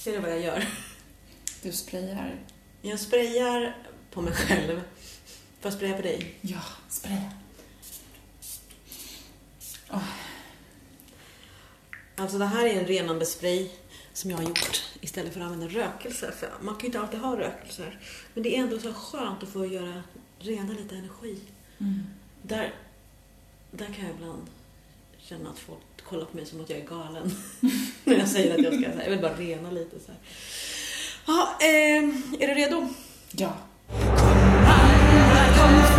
Ser du vad jag gör? Du sprayar. Jag sprayar på mig själv. Får jag spraya på dig? Ja, spraya. Oh. Alltså det här är en renande spray som jag har gjort istället för att använda rökelser. För man kan ju inte alltid ha rökelser. Men det är ändå så skönt att få göra, rena lite energi. Mm. Där, där kan jag ibland känna att folk kollar på mig som att jag är galen. När jag säger att jag ska, här, jag vill bara rena lite så här. Ja, eh, är du redo? Ja. Hej och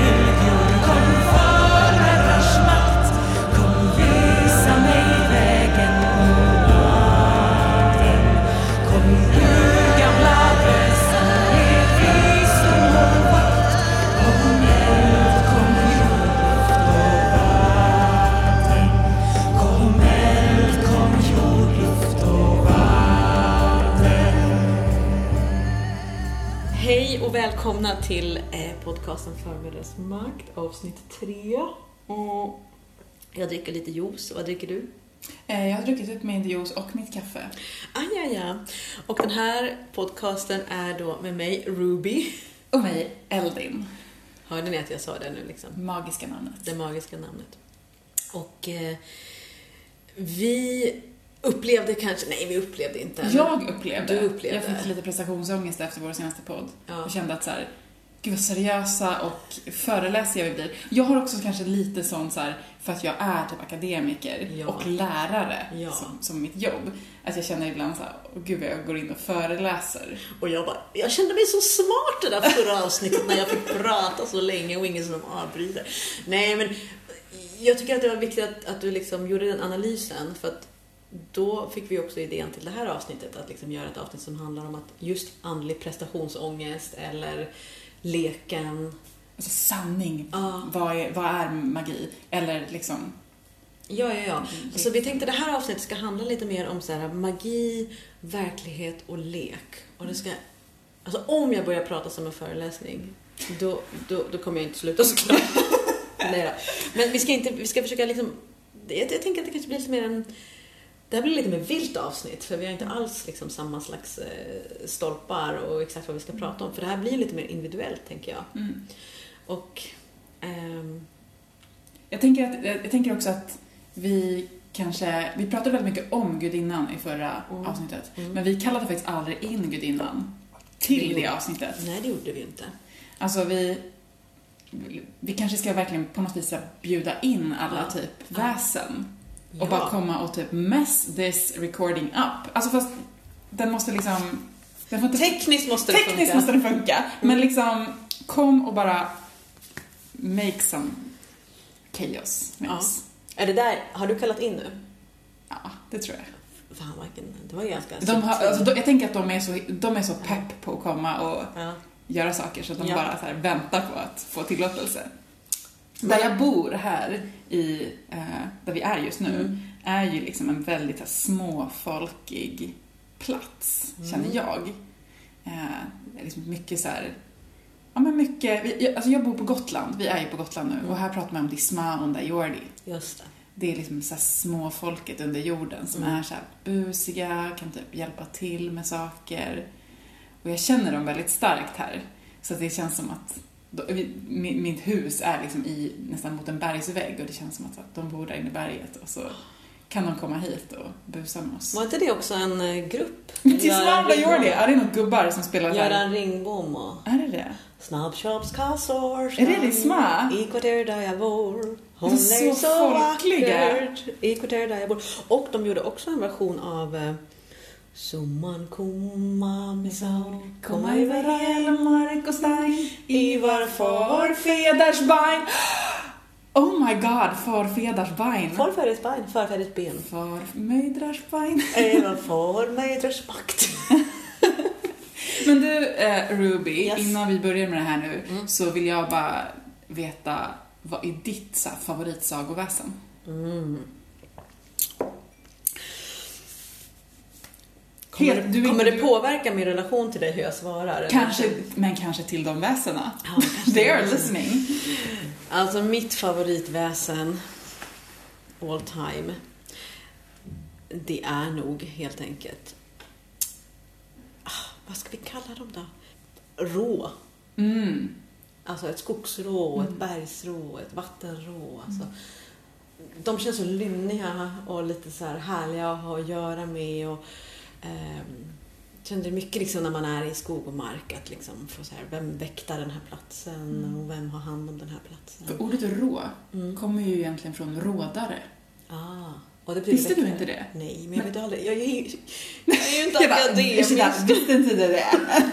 välkomna till eh, podcasten Förmiddagsmakt avsnitt 3. Och jag dricker lite juice. Vad dricker du? Eh, Jag har druckit upp min juice och mitt kaffe. Ah, ja, ja. Och den här podcasten är då med mig, Ruby. Och mig, Eldin. Hörde ni att jag sa det nu liksom? Magiska namnet. Det magiska namnet. Och eh, vi upplevde kanske, nej vi upplevde inte. Jag upplevde, Du upplevde. jag fick lite prestationsångest efter vår senaste podd. Ja. Och kände att så här, gud vad seriösa och föreläsiga vi blir. Jag har också kanske lite sån så här, för att jag är typ akademiker Ja. och lärare Ja. som, som mitt jobb. Att jag känner ibland så här, gud vad jag går in och föreläser. Och jag bara, jag kände mig så smart det där förra avsnittet när jag fick prata så länge och ingen som avbryter. Nej men, jag tycker att det var viktigt att, att du liksom gjorde den analysen för att då fick vi också idén till det här avsnittet att liksom göra ett avsnitt som handlar om att just andlig prestationsångest eller leken. Alltså sanning, Ja. vad, är, vad är magi? Eller liksom, Ja, ja, ja. Mm. Så vi tänkte det här avsnittet ska handla lite mer om så här, magi, verklighet och lek. Och det ska, alltså om jag börjar prata som en föreläsning, då, då, då kommer jag inte sluta såklart. Nej då. Men vi ska, inte, vi ska försöka liksom, jag, jag tänker att det kanske blir lite mer en, det här blir lite mer vilt avsnitt, för vi har inte alls liksom samma slags eh, stolpar och exakt vad vi ska prata om. För det här blir lite mer individuellt, tänker jag. mm. Och ehm, Jag tänker, att, jag tänker också att vi kanske, vi pratade väldigt mycket om gudinnan i förra Mm. avsnittet. Mm. Men vi kallade faktiskt aldrig in gudinnan till Jo. det avsnittet. nej, det gjorde vi inte. Alltså vi, vi kanske ska verkligen på något vis bjuda in alla Ja. typ Ja. Och bara komma och typ mess this recording up. Alltså fast den måste liksom, den får inte, Tekniskt måste det tekniskt funka. måste den funka. Men liksom, kom och bara make some chaos med Ja. oss. Är det där, har du kallat in nu? Ja, det tror jag. Fan vilken, det var ganska De har, alltså, de, jag tänker att de är, så, de är så pepp på att komma och ja. göra saker så att de bara så här väntar på att få tillåtelse. Där jag bor här, i, eh, där vi är just nu, Mm. är ju liksom en väldigt här, småfolkig plats, Mm. känner jag. Eh, liksom mycket så här, ja men mycket, vi, jag, alltså jag bor på Gotland, vi är ju på Gotland nu, Mm. och här pratar man om Disma Onda Jordi. Just det. Det är liksom så här småfolket under jorden som Mm. är så här busiga, kan typ hjälpa till med saker. Och jag känner dem väldigt starkt här. Så det känns som att då- vi- mi- mitt hus är liksom i, nästan mot en bergsvägg och det känns som att, att de bor där inne i berget och så kan de komma hit och busa med oss. Var inte det också en eh, grupp? Tismanda Jordi, är det några gubbar som spelar? Göran Ringbom och Är det det? Snabbköpskassor Är det Lisma? I kvarter där jag bor Hon är är så, så folkliga. vackert I kvarter där jag bor Och de gjorde också en version av eh, Summan komma med sol Komma över hela mark och stein Ivar Forfeders bein Oh my god, Forfeders bein Forfäders ben, förfäders ben Farmödrars bein Även förmödrars makt Men du, eh, Ruby, Yes. innan vi börjar med det här nu Mm. så vill jag bara veta vad är ditt så här, favoritsagoväsen? mm. Kommer, Helt- du kommer det påverka min relation till dig hur jag svarar? eller? Kanske, men kanske till de väsena. Ja, They are listening. Alltså mitt favoritväsen all time det är nog helt enkelt ska vi kalla dem då? Rå. Mm. Alltså ett skogsrå, ett Mm. bergsrå, ett vattenrå. Alltså, De känns så lynniga och lite så här härliga att ha att göra med. Och, ehm, kände mycket liksom när man är i skog och mark att liksom få så här, vem väktar den här platsen Mm. och vem har hand om den här platsen. För ordet rå Mm. kommer ju egentligen från rådare. Ah, och det Visste du inte det? Nej, men jag vet aldrig. Jag är ju, jag är ju inte Jag ursäkta, visste inte det?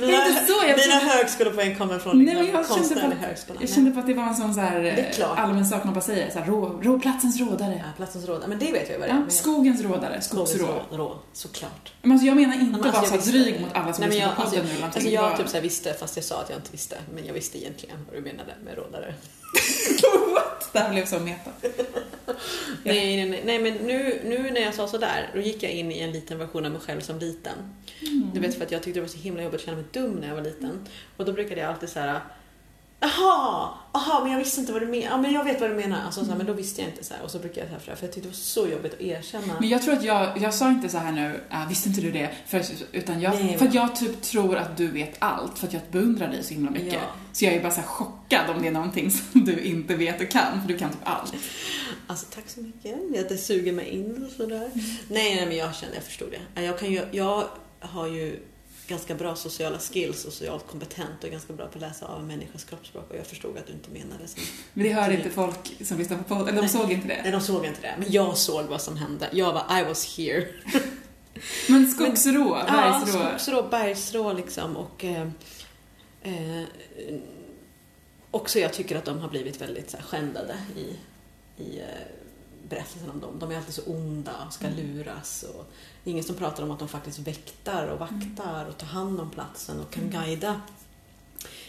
Mina, inte så, jag mina kände- högskolepoäng kommer från Nej, men jag kände konstnärlig på- högskola. Jag kände på att det var en sån så här klart. allmän sak man bara säger. Så här, rå, rå, platsens rådare. Ja, platsens råd. Men det vet jag vad det är. Ja, skogens rådare, Skogens skogsrå. rå, rå, såklart. Men alltså jag menar inte Men alltså, vara så dryg mot alla som lyssnar på alltså, podden nu. eller alltså jag Det typ så visste, fast jag sa att jag inte visste. Men jag visste egentligen vad du menade med rådare. What? Det här blev så meta. Nej, nej, nej, nej, men nu, nu när jag sa sådär, då gick jag in i en liten version av mig själv som liten. Mm. Du vet för att jag tyckte det var så himla jobbigt att känna mig dum när jag var liten. Och då brukade jag alltid säga Jaha, aha, men jag visste inte vad du menar. Ja, men jag vet vad du menar. Alltså, så här, men då visste jag inte så här. Och så brukade jag säga för, för jag tyckte det var så jobbigt att erkänna. Men jag tror att jag, jag sa inte så här nu, äh, visste inte du det? För, utan jag, Nej, för att jag typ tror att du vet allt, för att jag beundrar dig så himla mycket. Ja. Så jag är bara så chockad om det är någonting som du inte vet och kan, för du kan typ allt. Alltså tack så mycket. Att det suger mig in och sådär. Nej, nej, men jag kände, jag förstod det. Jag, kan ju, jag har ju ganska bra sociala skills och socialt kompetent och ganska bra på att läsa av en människas kroppsspråk och jag förstod att du inte menade så. Men det hör inte folk som lyssnar på podden, eller de Nej. såg inte Nej, det. de såg inte det. Men jag såg vad som hände. Jag var, I was here. Men skogsrå, Ja, bergsrå. skogsrå, bergsrå liksom och eh, eh, också jag tycker att de har blivit väldigt så här, skändade i, i eh, berättelsen om dem. De är alltid så onda och ska Mm. luras och det är ingen som pratar om att de faktiskt väktar och vaktar och tar hand om platsen och kan Mm. guida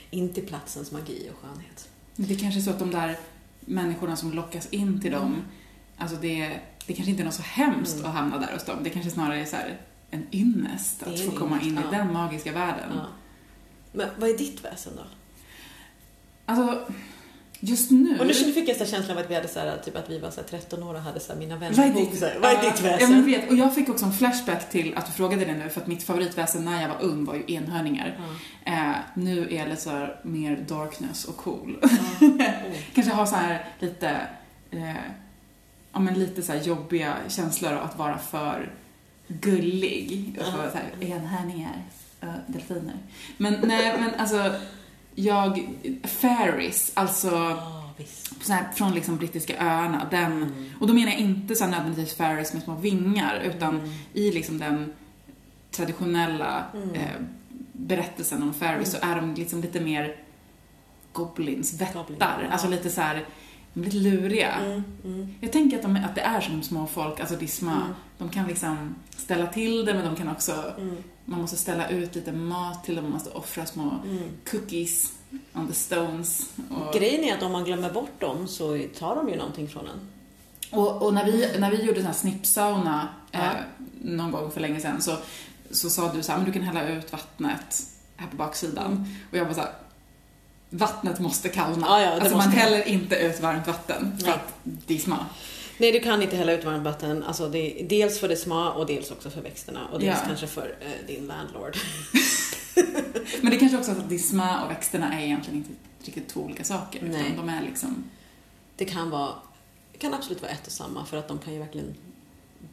in till platsens magi och skönhet. Det är kanske är så att de där människorna som lockas in till dem, alltså det, det kanske inte är något så hemskt Mm. att hamna där hos dem. Det kanske snarare är så här en ynnest att få komma in i ja. den magiska världen. Ja. Men vad är ditt väsen då? Alltså, just nu... Och nu fick jag så känslan av att vi hade så här, typ att vi var så här 13 år och hade så här, mina vänner Vad är ditt, väsen? Ja, men jag vet. Och jag fick också en flashback till att du frågade det nu, för att mitt favoritväsen när jag var ung var ju enhörningar. Ja. Eh, nu är jag lite så här mer darkness och cool. Ja. Oh. Kanske ha så här lite, eh, ja men lite så här jobbiga känslor av att vara för gullig. Och för så här, enhörningar, delfiner. Men nej, men alltså, jag, fairies, alltså så här, från liksom brittiska öarna, den Mm. och då menar jag inte så här nödvändigtvis fairies med små vingar, utan Mm. i liksom den traditionella Mm. eh, berättelsen om fairies Mm. så är de liksom lite mer goblins, vättar, Goblin, alltså lite så här, de är lite luriga. Mm. Mm. Jag tänker att, de, att det är som små folk, alltså Disma, Mm. de kan liksom ställa till det men de kan också, Mm. man måste ställa ut lite mat till dem, man måste offra små Mm. cookies on the stones. Och, Grejen är att om man glömmer bort dem så tar de ju någonting från en. Och, och när, vi, när vi gjorde sån här snippsauna Ja. eh, någon gång för länge sedan så, så sa du så här, men du kan hälla ut vattnet här på baksidan. Mm. Och jag var så här, vattnet måste kallna. Ja, ja, det alltså man måste det. häller inte ut varmt vatten för Nej. att disma. Nej, du kan inte hälla ut varmt vatten. Alltså det är dels för det sma och dels också för växterna. Och dels Ja. kanske för eh, din landlord. Men det kanske också är att disma och växterna är egentligen inte riktigt två olika saker. Nej. Utan de är liksom, Det kan vara... Det kan absolut vara ett och samma för att de kan ju verkligen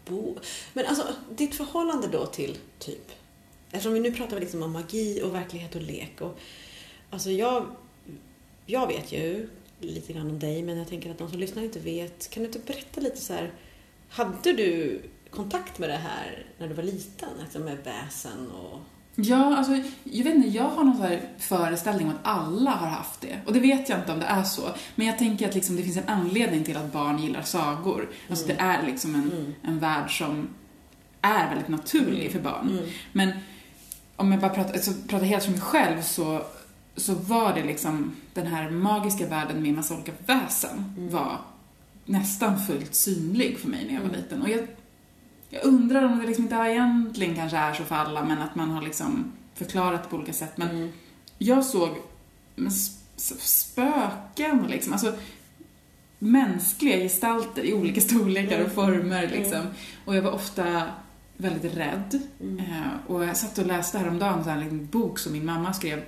bo... Men alltså, ditt förhållande då till typ... Eftersom vi nu pratar liksom om magi och verklighet och lek och... Alltså jag... Jag vet ju lite grann om dig men jag tänker att de som lyssnar inte vet. Kan du inte berätta lite så här... Hade du kontakt med det här när du var liten? Alltså med väsen och... Ja, alltså, jag vet inte, jag har någon så föreställning om att alla har haft det. Och det vet jag inte om det är så. Men jag tänker att liksom det finns en anledning till att barn gillar sagor. Alltså Mm. det är liksom en, Mm. en värld som är väldigt naturlig Mm. för barn. Mm. Men om jag bara pratar, alltså, pratar helt för mig själv så, så var det liksom den här magiska världen med massa olika väsen Mm. var nästan fullt synlig för mig när jag var Mm. liten. Och jag, jag undrar om det liksom inte egentligen kanske är så för alla, men att man har liksom förklarat det på olika sätt. Men Mm. jag såg spöken liksom, alltså mänskliga gestalter i olika storlekar och Mm. former Mm. liksom. Och jag var ofta väldigt rädd. Mm. Eh, och jag satt och läste häromdagen så här, en bok som min mamma skrev.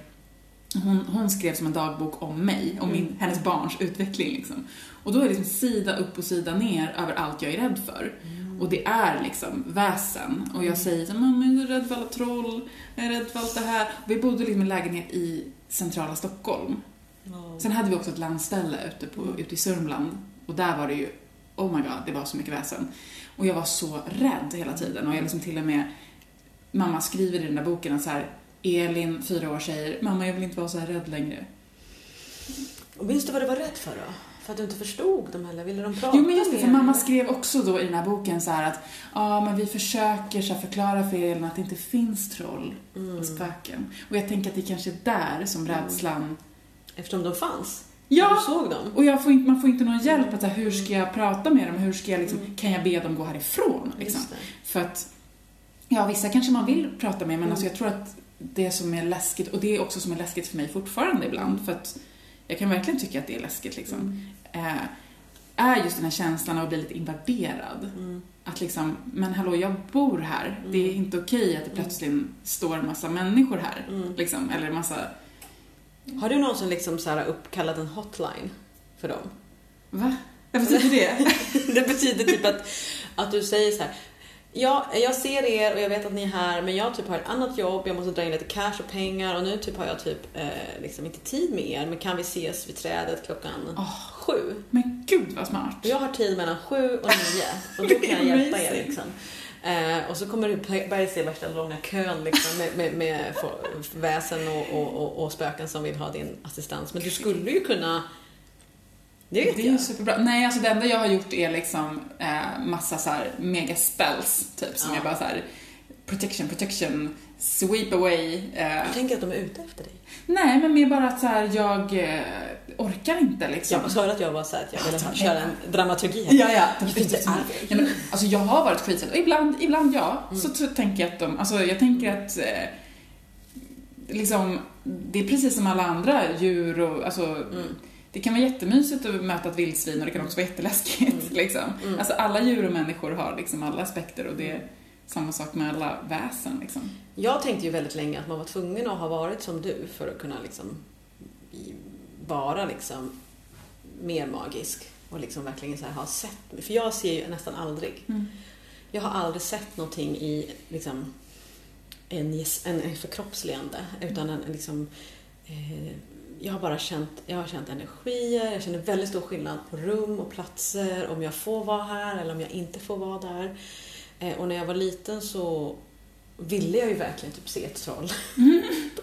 Hon, hon skrev som en dagbok om mig, om min, Mm. hennes barns utveckling. Liksom. Och då är det liksom sida upp och sida ner över allt jag är rädd för. Mm. Och det är liksom väsen. Och jag säger så mamma jag är rädd för alla troll, jag är rädd för allt det här. Och vi bodde liksom i en lägenhet i centrala Stockholm. Ja. Sen hade vi också ett landställe ute, på, Mm. ute i Sörmland. Och där var det ju, oh my god, det var så mycket väsen. Och jag var så rädd hela tiden. Och jag liksom till och med, mamma skriver i den där boken att så här, Elin, fyra år, säger mamma jag vill inte vara så här rädd längre. Och minns du vad du var rädd för då? För att du inte förstod dem eller ville de prata Jo men just det, för mamma skrev också då i den här boken så här att ja men vi försöker så förklara för Elin att det inte finns troll Mm. och spöken. Och jag tänker att det kanske är där som rädslan... Eftersom de fanns? Ja! Du såg dem? Och jag får inte, man får inte någon hjälp att så här, hur ska jag prata med dem? Hur ska jag liksom, Mm. kan jag be dem gå härifrån? Liksom? För att, ja vissa kanske man vill prata med men Mm. alltså jag tror att det som är läskigt, och det är också som är läskigt för mig fortfarande ibland, för att jag kan verkligen tycka att det är läskigt liksom, Mm. eh, är just den här känslan av att bli lite invaderad. Mm. Att liksom, men hallå jag bor här, Mm. det är inte okej att det plötsligt står en massa människor här. Mm. Liksom, eller en massa, Har du någonsin liksom så här uppkallat en hotline för dem? va? Vad betyder det? Det betyder typ att, att du säger så här. Ja, jag ser er och jag vet att ni är här men jag typ har ett annat jobb, jag måste dra in lite cash och pengar och nu typ har jag typ eh, liksom inte tid med er men kan vi ses vid trädet klockan Åh. sju? Men gud vad smart. Jag har tid mellan sju och nio och då kan jag hjälpa er liksom. Eh, och så kommer du börja se värsta långa kön liksom, med, med, med väsen och, och, och, och spöken som vill ha din assistans. Men du skulle ju kunna... Det vet Det är jag. superbra. Nej, alltså det enda jag har gjort är liksom eh, massa så här mega spells, typ, som Ja. jag bara så här protection, protection, sweep away. Eh, Jag tänker att de är ute efter dig. nej, men mer bara att så här, jag eh, orkar inte liksom. Jag du att jag var så här, att jag ville Ja, köra en dramaturgi här? Ja, ja. Jag vet inte, ja men, alltså jag har varit skiträdd och ibland, ibland ja, Mm. så t- tänker jag att de, alltså jag tänker att eh, liksom, det är precis som alla andra djur och alltså Mm. Det kan vara jättemysigt att möta ett vildsvin och det kan också vara jätteläskigt. Mm. Liksom. Mm. Alltså alla djur och människor har liksom alla aspekter och det är samma sak med alla väsen. Liksom. Jag tänkte ju väldigt länge att man var tvungen att ha varit som du för att kunna liksom vara liksom mer magisk och liksom verkligen så här ha sett. För jag ser ju nästan aldrig. Jag har aldrig sett någonting i liksom en, en, förkroppsligande utan en, en liksom eh, jag har bara känt, jag har känt energier, jag känner väldigt stor skillnad på rum och platser, om jag får vara här eller om jag inte får vara där. Eh, och när jag var liten så ville jag ju verkligen typ se ett troll. Mm.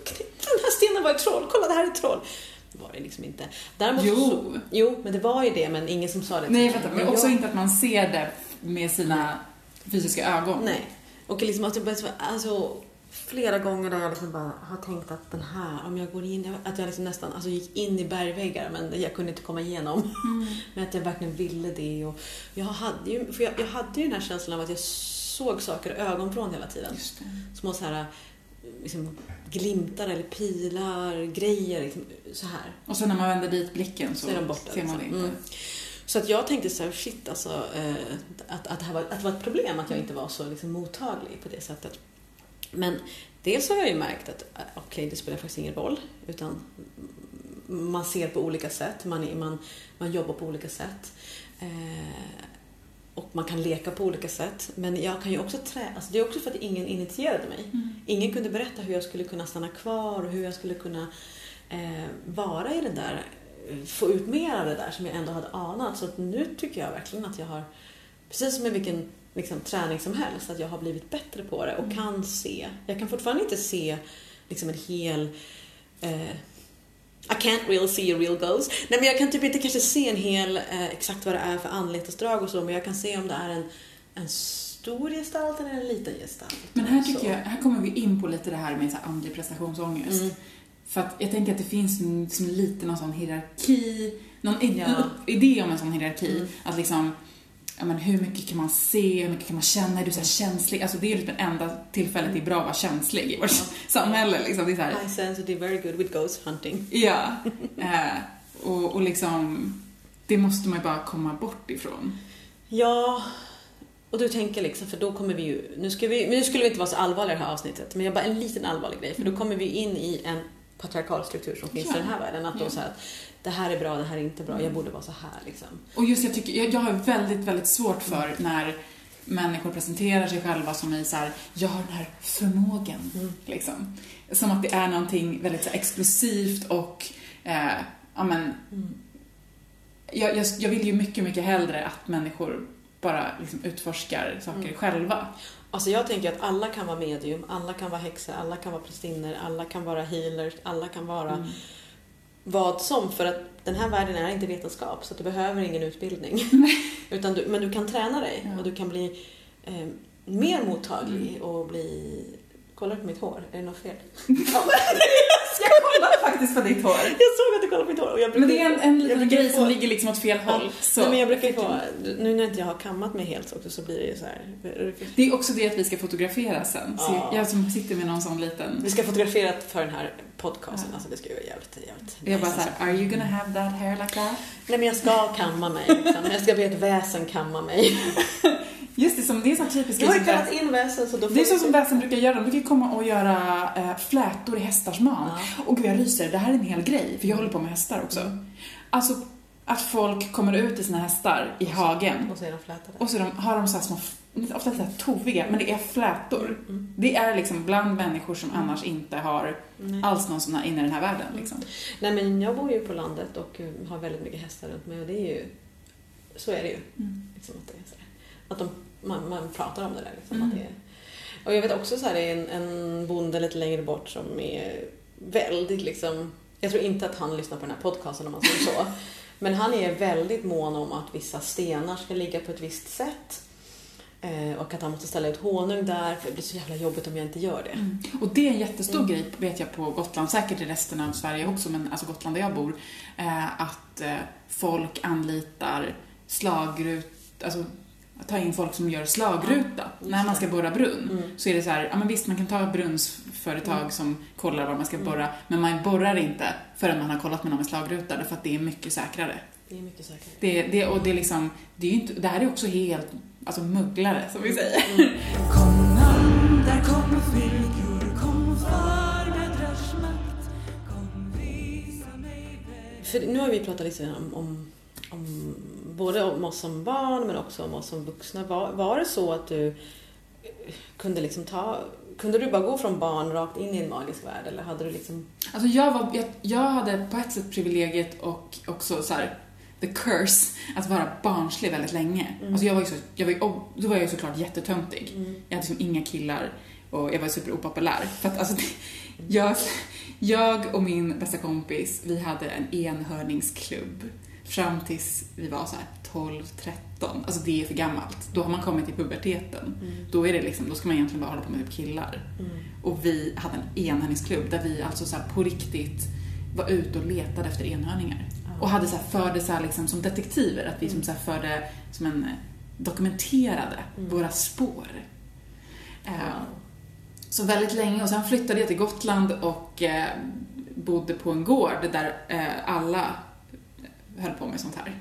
Den här stenen var ett troll, kolla det här är ett troll. Det var det liksom inte. Däremot Jo. Så, jo, men det var ju det, men ingen som sa det Nej, jag fattar. Men också jag- inte att man ser det med sina fysiska ögon. Nej. Och liksom att jag bara, alltså, flera gånger där jag liksom bara har tänkt att den här, om jag går in, att jag liksom nästan alltså, gick in i bergväggar men jag kunde inte komma igenom. Mm. Men att jag verkligen ville det. Och jag, hade ju, för jag, jag hade ju den här känslan av att jag såg saker ögonvrån hela tiden. Små så här, liksom, glimtar eller pilar, grejer liksom, så här. Och sen när man vänder dit blicken så, Så är de borta, ser man det liksom. inte. Mm. Så att jag tänkte så här, shit alltså, eh, att, att, det här var, att det var ett problem att jag inte var så liksom, mottaglig på det sättet. Men dels har jag ju märkt att eh, okej, det spelar faktiskt ingen roll. Utan man ser på olika sätt, man, är- man, man jobbar på olika sätt. Eh, och man kan leka på olika sätt. Men jag kan ju också trä... Alltså det är också för att ingen initierade mig. Mm. Ingen kunde berätta hur jag skulle kunna stanna kvar och hur jag skulle kunna eh, vara i den där, få ut mer av det där som jag ändå hade anat. Så att nu tycker jag verkligen att jag har, precis som med vilken liksom, träning som helst, att jag har blivit bättre på det och Mm. kan se. Jag kan fortfarande inte se liksom en hel eh, I can't really see a real ghost. Nej men jag kan typ inte kanske se en hel, eh, exakt vad det är för anletsdrag och så, men jag kan se om det är en, en stor gestalt eller en liten gestalt. Men här Så. tycker jag, här kommer vi in på lite det här med så här andlig prestationsångest. Mm. För att jag tänker att det finns en, som lite någon sån hierarki, någon Ja. idé om en sån hierarki. Mm. Att liksom, ja men hur mycket kan man se, hur mycket kan man känna, är du så känslig? Alltså det är ju typ det enda tillfället det är bra att vara känslig i vårt samhälle liksom. Det är så här, High sensitive, very good with ghost hunting. ja. Eh, och, och liksom, det måste man ju bara komma bort ifrån. Ja, Och du tänker liksom, för då kommer vi ju, nu, ska vi, nu skulle vi inte vara så allvarliga i det här avsnittet, men jag bara en liten allvarlig grej, för då kommer vi in i en patriarkal struktur som finns Ja. i den här världen. Att då så här, det här är bra, det här är inte bra, jag borde vara så här liksom. Och just jag tycker, jag, jag har väldigt, väldigt svårt för när människor presenterar sig själva som i så här, jag har den här förmågan, Mm. liksom. Som att det är någonting väldigt så här, exklusivt och, eh, ja men, Mm. jag, jag, jag vill ju mycket, mycket hellre att människor bara liksom utforskar saker Mm. själva. Alltså jag tänker att alla kan vara medium, alla kan vara häxor, alla kan vara prästinnor, alla kan vara healers, alla kan vara Mm. Vad som. För att den här världen är inte vetenskap, så du behöver ingen utbildning. Utan du, men du kan träna dig Ja. och du kan bli eh, mer mottaglig och bli... Kolla på mitt hår, är det något fel? kollar faktiskt på ditt hår. Jag såg att du kollade på mitt hår och jag Men det är en, en liten brukar grej som få- ligger liksom åt fel håll. Så. Nej, men jag brukar få, nu när inte jag har kammat mig helt också så blir det ju så här. Det är också det att vi ska fotografera sen. Ja. jag som sitter med någon sån liten... Vi ska fotografera för den här podcasten, Ja. alltså det ska ju vara jävligt, jävligt Jag bara såhär, are you gonna have that hair like that? Nej men jag ska kamma mig liksom. Jag ska be ett väsen kamma mig. Just det, som, det är så typiskt Jag har ju som kallat in väsen så då får Det är så som väsen brukar göra. De brukar komma och göra eh, flätor i hästars man. Ja. Och gud, jag ryser. Det här är en hel grej, för jag håller på med hästar också. Mm. Alltså, att folk kommer ut till sina hästar i hagen Och så är de flätade. och så de, har de så här små, ofta så här toviga, men det är flätor. Mm. Det är liksom bland människor som annars inte har Nej. alls någon sån här inne i den här världen. Mm. Liksom. Nej men jag bor ju på landet och eh, har väldigt mycket hästar runt mig och det är ju, så är det ju. Mm. Liksom att det är så här. Att de, man, man pratar om det där liksom. Mm. Att det och jag vet också så här, det är en, en bonde lite längre bort som är väldigt liksom, jag tror inte att han lyssnar på den här podcasten om man säger så. Men han är väldigt mån om att vissa stenar ska ligga på ett visst sätt. Eh, och att han måste ställa ut honung där, för det blir så jävla jobbigt om jag inte gör det. Mm. Och det är en jättestor Mm. grej, vet jag, på Gotland, säkert i resten av Sverige också, men alltså Gotland där jag bor, eh, att eh, folk anlitar slagrut, alltså ta in folk som gör slagruta just när man ska borra brunn. Mm. Så är det så här, ja men visst man kan ta brunnsföretag Mm. som kollar var man ska Mm. borra, men man borrar inte förrän man har kollat med någon med slagruta, därför att det är mycket säkrare. Det är mycket säkrare. Det, det, och det är liksom, det är ju inte, det här är också helt, alltså mugglare som vi säger. Mm. Kom an, där kommer fylgjor, kom far med rörsmakt Kom visa mig väg För nu har vi pratat lite om, om, om både om oss som barn men också om oss som vuxna. Var, var det så att du kunde liksom ta kunde du bara gå från barn rakt in i en magisk värld eller hade du liksom... Alltså jag, var, jag, jag hade på ett sätt privilegiet och också så här, the curse att vara barnslig väldigt länge. Mm. Alltså jag var ju så, jag var, ju- och då var jag ju såklart jättetöntig. Mm. Jag hade liksom inga killar och jag var superopopulär. För att alltså, jag, jag och min bästa kompis, vi hade en enhörningsklubb fram tills vi var så här 12, 13. Alltså det är för gammalt. Då har man kommit till puberteten. Mm. Då är det liksom, då ska man egentligen bara hålla på med typ killar. Mm. Och vi hade en enhörningsklubb där vi alltså så på riktigt var ute och letade efter enhörningar. Och hade så här, förde så här liksom som detektiver, att vi som så förde som en eh, dokumenterade Mm. våra spår. Eh, Wow. Så väldigt länge, och sen flyttade jag till Gotland och eh, bodde på en gård där alla höll på med sånt här.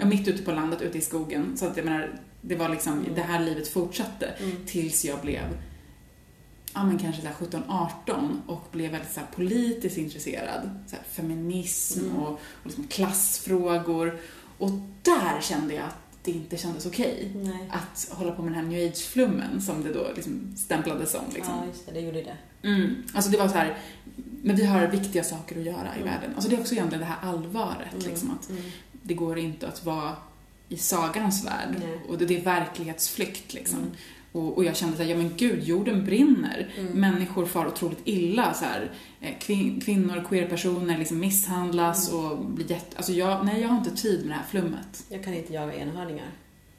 Ja, mitt ute på landet, ute i skogen. Så att jag menar, det var liksom, Mm. det här livet fortsatte Mm. tills jag blev ja men kanske så här 17-18 och blev väldigt så här politiskt intresserad. Så här feminism Mm. och, och liksom klassfrågor. Och där kände jag att det inte kändes okej. Nej. Att hålla på med den här new age-flummen som det då liksom stämplades som. Liksom. Ja, just det. Det gjorde det. Mm. Alltså det var så här, men vi har viktiga saker att göra i Mm. världen. Alltså det är också egentligen det här allvaret. Mm. Liksom, att Mm. det går inte att vara i sagans värld. Nej. Och det, är verklighetsflykt liksom. Mm. Och, och jag kände såhär, ja men gud, jorden brinner. Mm. Människor far otroligt illa. Så här. Eh, Kvin- kvinnor, queerpersoner liksom misshandlas Mm. och blir jätte... Alltså jag, nej, jag har inte tid med det här flummet. Jag kan inte jaga enhörningar.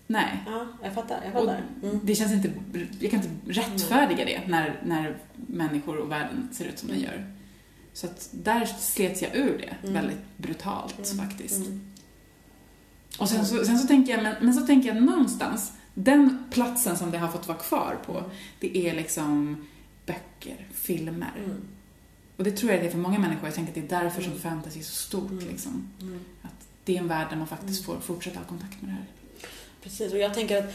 Nej. Ja, jag fattar. Jag fattar. Mm. det känns inte... Jag kan inte rättfärdiga det när, när människor och världen ser ut som den gör. Så att där slets jag ur det Mm. väldigt brutalt Mm. faktiskt. Mm. Och sen så, sen så tänker jag, men, men så tänker jag någonstans, den platsen som det har fått vara kvar på, det är liksom böcker, filmer. Mm. Och det tror jag det är för många människor. Jag tänker att det är därför som Mm. fantasy är så stort. Mm. Liksom. Mm. Att det är en värld där man faktiskt Mm. får fortsätta ha kontakt med det här. Precis, och jag tänker att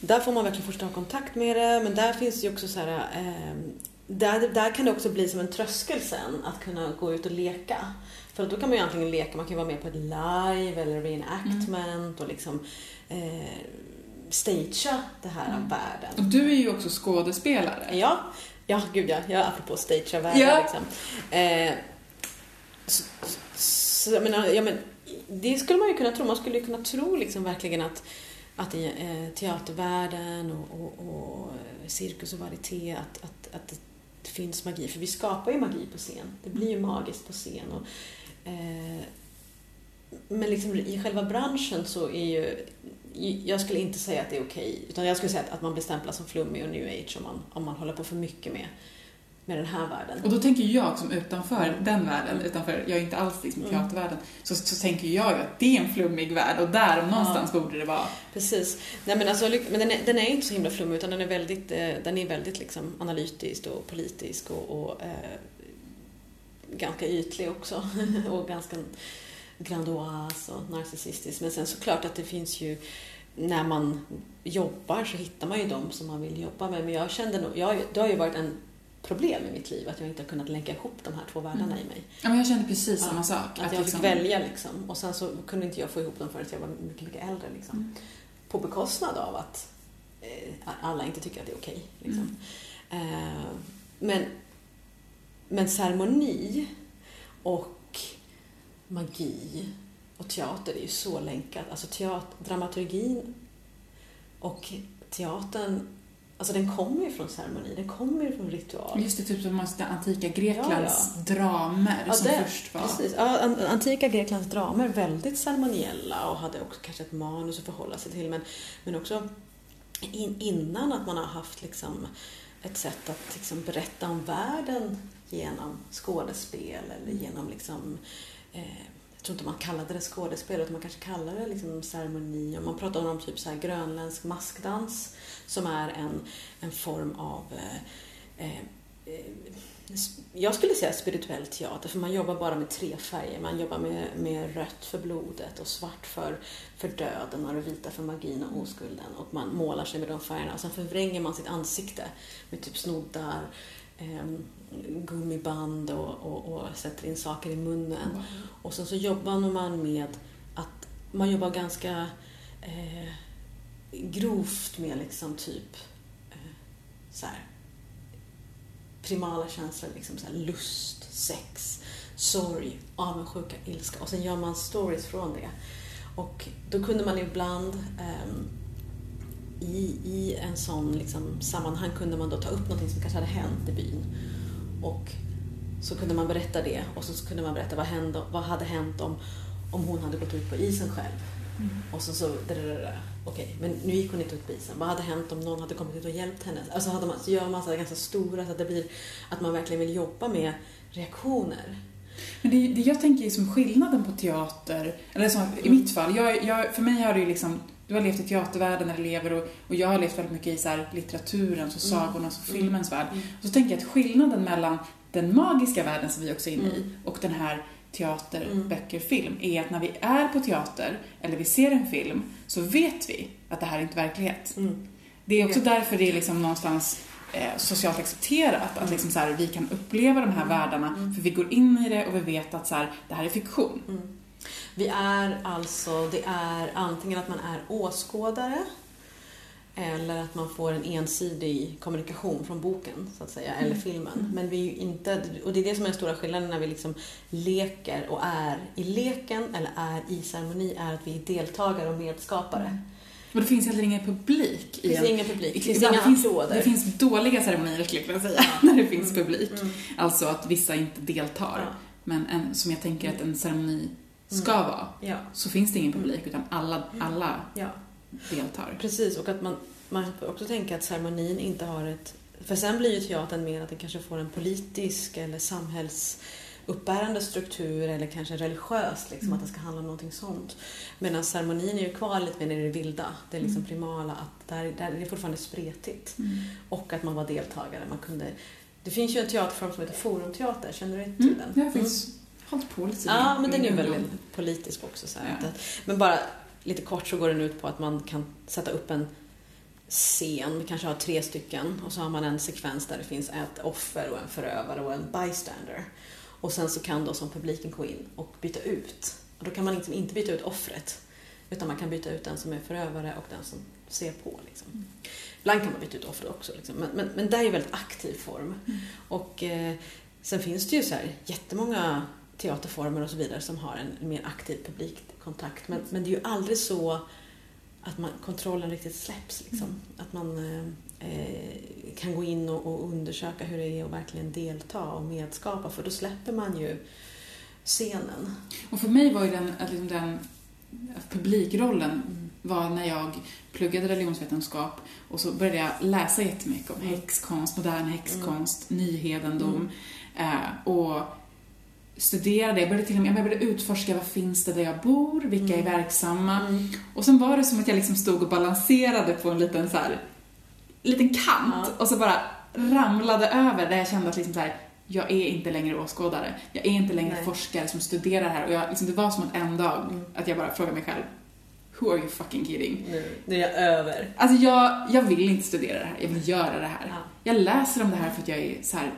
där får man verkligen först ha kontakt med det, men där finns ju också så här, eh, där, där kan det också bli som en tröskel sen att kunna gå ut och leka. För då kan man ju antingen leka, man kan vara med på ett live eller reenactment och liksom eh, stagea det här Mm. världen. Och du är ju också skådespelare. Ja, ja gud ja, ja apropå stagea världen Ja. liksom. Eh, så, så, jag menar, ja, men, det skulle man ju kunna tro, man skulle ju kunna tro liksom verkligen att, att i eh, teatervärlden och, och, och cirkus och varieté att, att, att det finns magi, för vi skapar ju magi på scen. Det blir ju magiskt på scen. Och, eh, men liksom i själva branschen så är ju jag skulle inte säga att det är okej, utan jag skulle säga att, att man blir stämplad som flummig och new age om man, om man håller på för mycket med, med den här världen. Och då tänker jag som utanför den världen, utanför, jag är inte alls liksom i Mm. teatervärlden, så, så tänker jag att det är en flummig värld och där om någonstans borde det vara. Precis. Nej, men alltså, men den, är, den är inte så himla flummig utan den är väldigt, eh, den är väldigt liksom analytisk och politisk och, och eh, ganska ytlig också. och ganska grandios och narcissistisk. Men sen såklart att det finns ju, när man jobbar så hittar man ju dem som man vill jobba med. Men jag kände nog, jag, det har ju varit en problem i mitt liv att jag inte har kunnat länka ihop de här två världarna Mm. i mig. Ja, men jag kände precis Ja, samma sak. Att, jag fick välja liksom. Och sen så kunde inte jag få ihop dem förrän jag var mycket, mycket äldre. Liksom. Mm. På bekostnad av att eh, alla inte tycker att det är okej. liksom. Eh, men, men ceremoni och magi och teater är ju så länkat. Alltså teater, dramaturgin och teatern, alltså den kommer ju från ceremoni, den kommer ju från ritual. Just det, typ som måste antika Greklands dramer Ja, som det- först var... Precis. Ja, an- antika Greklands dramer väldigt ceremoniella och hade också kanske ett manus att förhålla sig till. Men, men också in, innan att man har haft liksom ett sätt att liksom berätta om världen genom skådespel eller genom liksom eh, jag tror inte man kallade det skådespel utan man kanske kallade det liksom ceremoni. Och man pratade om typ så här grönländsk maskdans som är en, en form av eh, eh, eh, jag skulle säga spirituell teater, för man jobbar bara med tre färger. Man jobbar med, med rött för blodet och svart för, för döden och det vita för magin och oskulden. Och man målar sig med de färgerna. Och sen förvränger man sitt ansikte med typ snoddar, eh, gummiband och, och, och sätter in saker i munnen. Och sen så jobbar man med att man jobbar ganska eh, grovt med liksom typ eh, så här, primala känslor, liksom så här lust, sex, sorg, avundsjuka, ilska. Och sen gör man stories från det. Och då kunde man ibland ehm, i, i en sån liksom, sammanhang kunde man då ta upp någonting som kanske hade hänt i byn. Och så kunde man berätta det och så kunde man berätta vad, hände, vad hade hänt om, om hon hade gått ut på isen själv. Och så så, okej, men nu gick hon inte ut på isen. Vad hade hänt om någon hade kommit ut och hjälpt henne? Alltså hade man, så gör man så ganska stora så att det blir att man verkligen vill jobba med reaktioner. Men det, det jag tänker är som skillnaden på teater, eller som, i mitt fall, jag, jag, för mig har det ju liksom, du har levt i teatervärlden eller lever och, och jag har levt väldigt mycket i så här litteraturens och Mm. sagornas och Mm. filmens värld. Mm. Och så tänker jag att skillnaden mellan den magiska världen som vi också är inne i Mm. och den här teater, Mm. böcker, film är att när vi är på teater eller vi ser en film så vet vi att det här är inte verklighet. Mm. Det är också Ja. därför det är liksom någonstans eh, socialt accepterat att Mm. liksom så här, vi kan uppleva de här världarna Mm. för vi går in i det och vi vet att så här, det här är fiktion. Mm. Vi är alltså, det är antingen att man är åskådare eller att man får en ensidig kommunikation från boken, så att säga, eller Mm. filmen. Mm. Men vi är ju inte, och det är det som är den stora skillnaden när vi liksom leker och är i leken eller är i ceremoni, är att vi är deltagare och medskapare. Och det finns heller ingen publik Det finns en... ingen publik, det finns inga finns, applåder. det finns dåliga ceremonier skulle jag vilja säga, när det finns publik. Mm. Alltså att vissa inte deltar. Men en, som jag tänker att en ceremoni ska Mm. vara, Ja, så finns det ingen publik utan alla, alla ja. deltar. Precis, och att man, man får också tänka att ceremonin inte har ett... För sen blir ju teatern mer att den kanske får en politisk eller samhällsuppbärande struktur eller kanske religiös, liksom, Mm. att det ska handla om någonting sånt. Medan ceremonin är ju kvar lite mer i det vilda, det är liksom Mm. primala, att där, där är det fortfarande spretigt. Mm. Och att man var deltagare, man kunde... Det finns ju en teaterform som heter forumteater, känner du till Mm. den? Det finns, på lite Ja, men den är ju under- väldigt politisk också. Så Ja. att, men bara lite kort så går den ut på att man kan sätta upp en scen, vi kanske har tre stycken och så har man en sekvens där det finns ett offer och en förövare och en bystander. Och sen så kan då som publiken gå in och byta ut. Och då kan man liksom inte byta ut offret utan man kan byta ut den som är förövare och den som ser på. Liksom. Ibland kan man byta ut offret också, liksom. men, men, men det är ju väldigt aktiv form. Och eh, sen finns det ju så här jättemånga teaterformer och så vidare som har en mer aktiv publikkontakt. Men, men det är ju aldrig så att man, kontrollen riktigt släpps. Liksom. Att man eh, kan gå in och, och undersöka hur det är att verkligen delta och medskapa för då släpper man ju scenen. Och för mig var ju den, att liksom den att publikrollen var när jag pluggade religionsvetenskap och så började jag läsa jättemycket om häxkonst, modern häxkonst, nyhedendom eh, och studerade. Jag började till och med jag började utforska vad finns det där jag bor, vilka är verksamma. Och sen var det som att jag liksom stod och balanserade på en liten så här, liten kant Ja. och så bara ramlade över där jag kände att liksom så här, jag är inte längre åskådare. Jag är inte längre Nej. forskare som studerar här. Och jag, liksom, det var som att en dag att jag bara frågade mig själv, Who are you fucking kidding? Nu, nu är jag över. Alltså jag, jag vill inte studera det här, jag vill göra det här. Ja. Jag läser om det här för att jag är så här.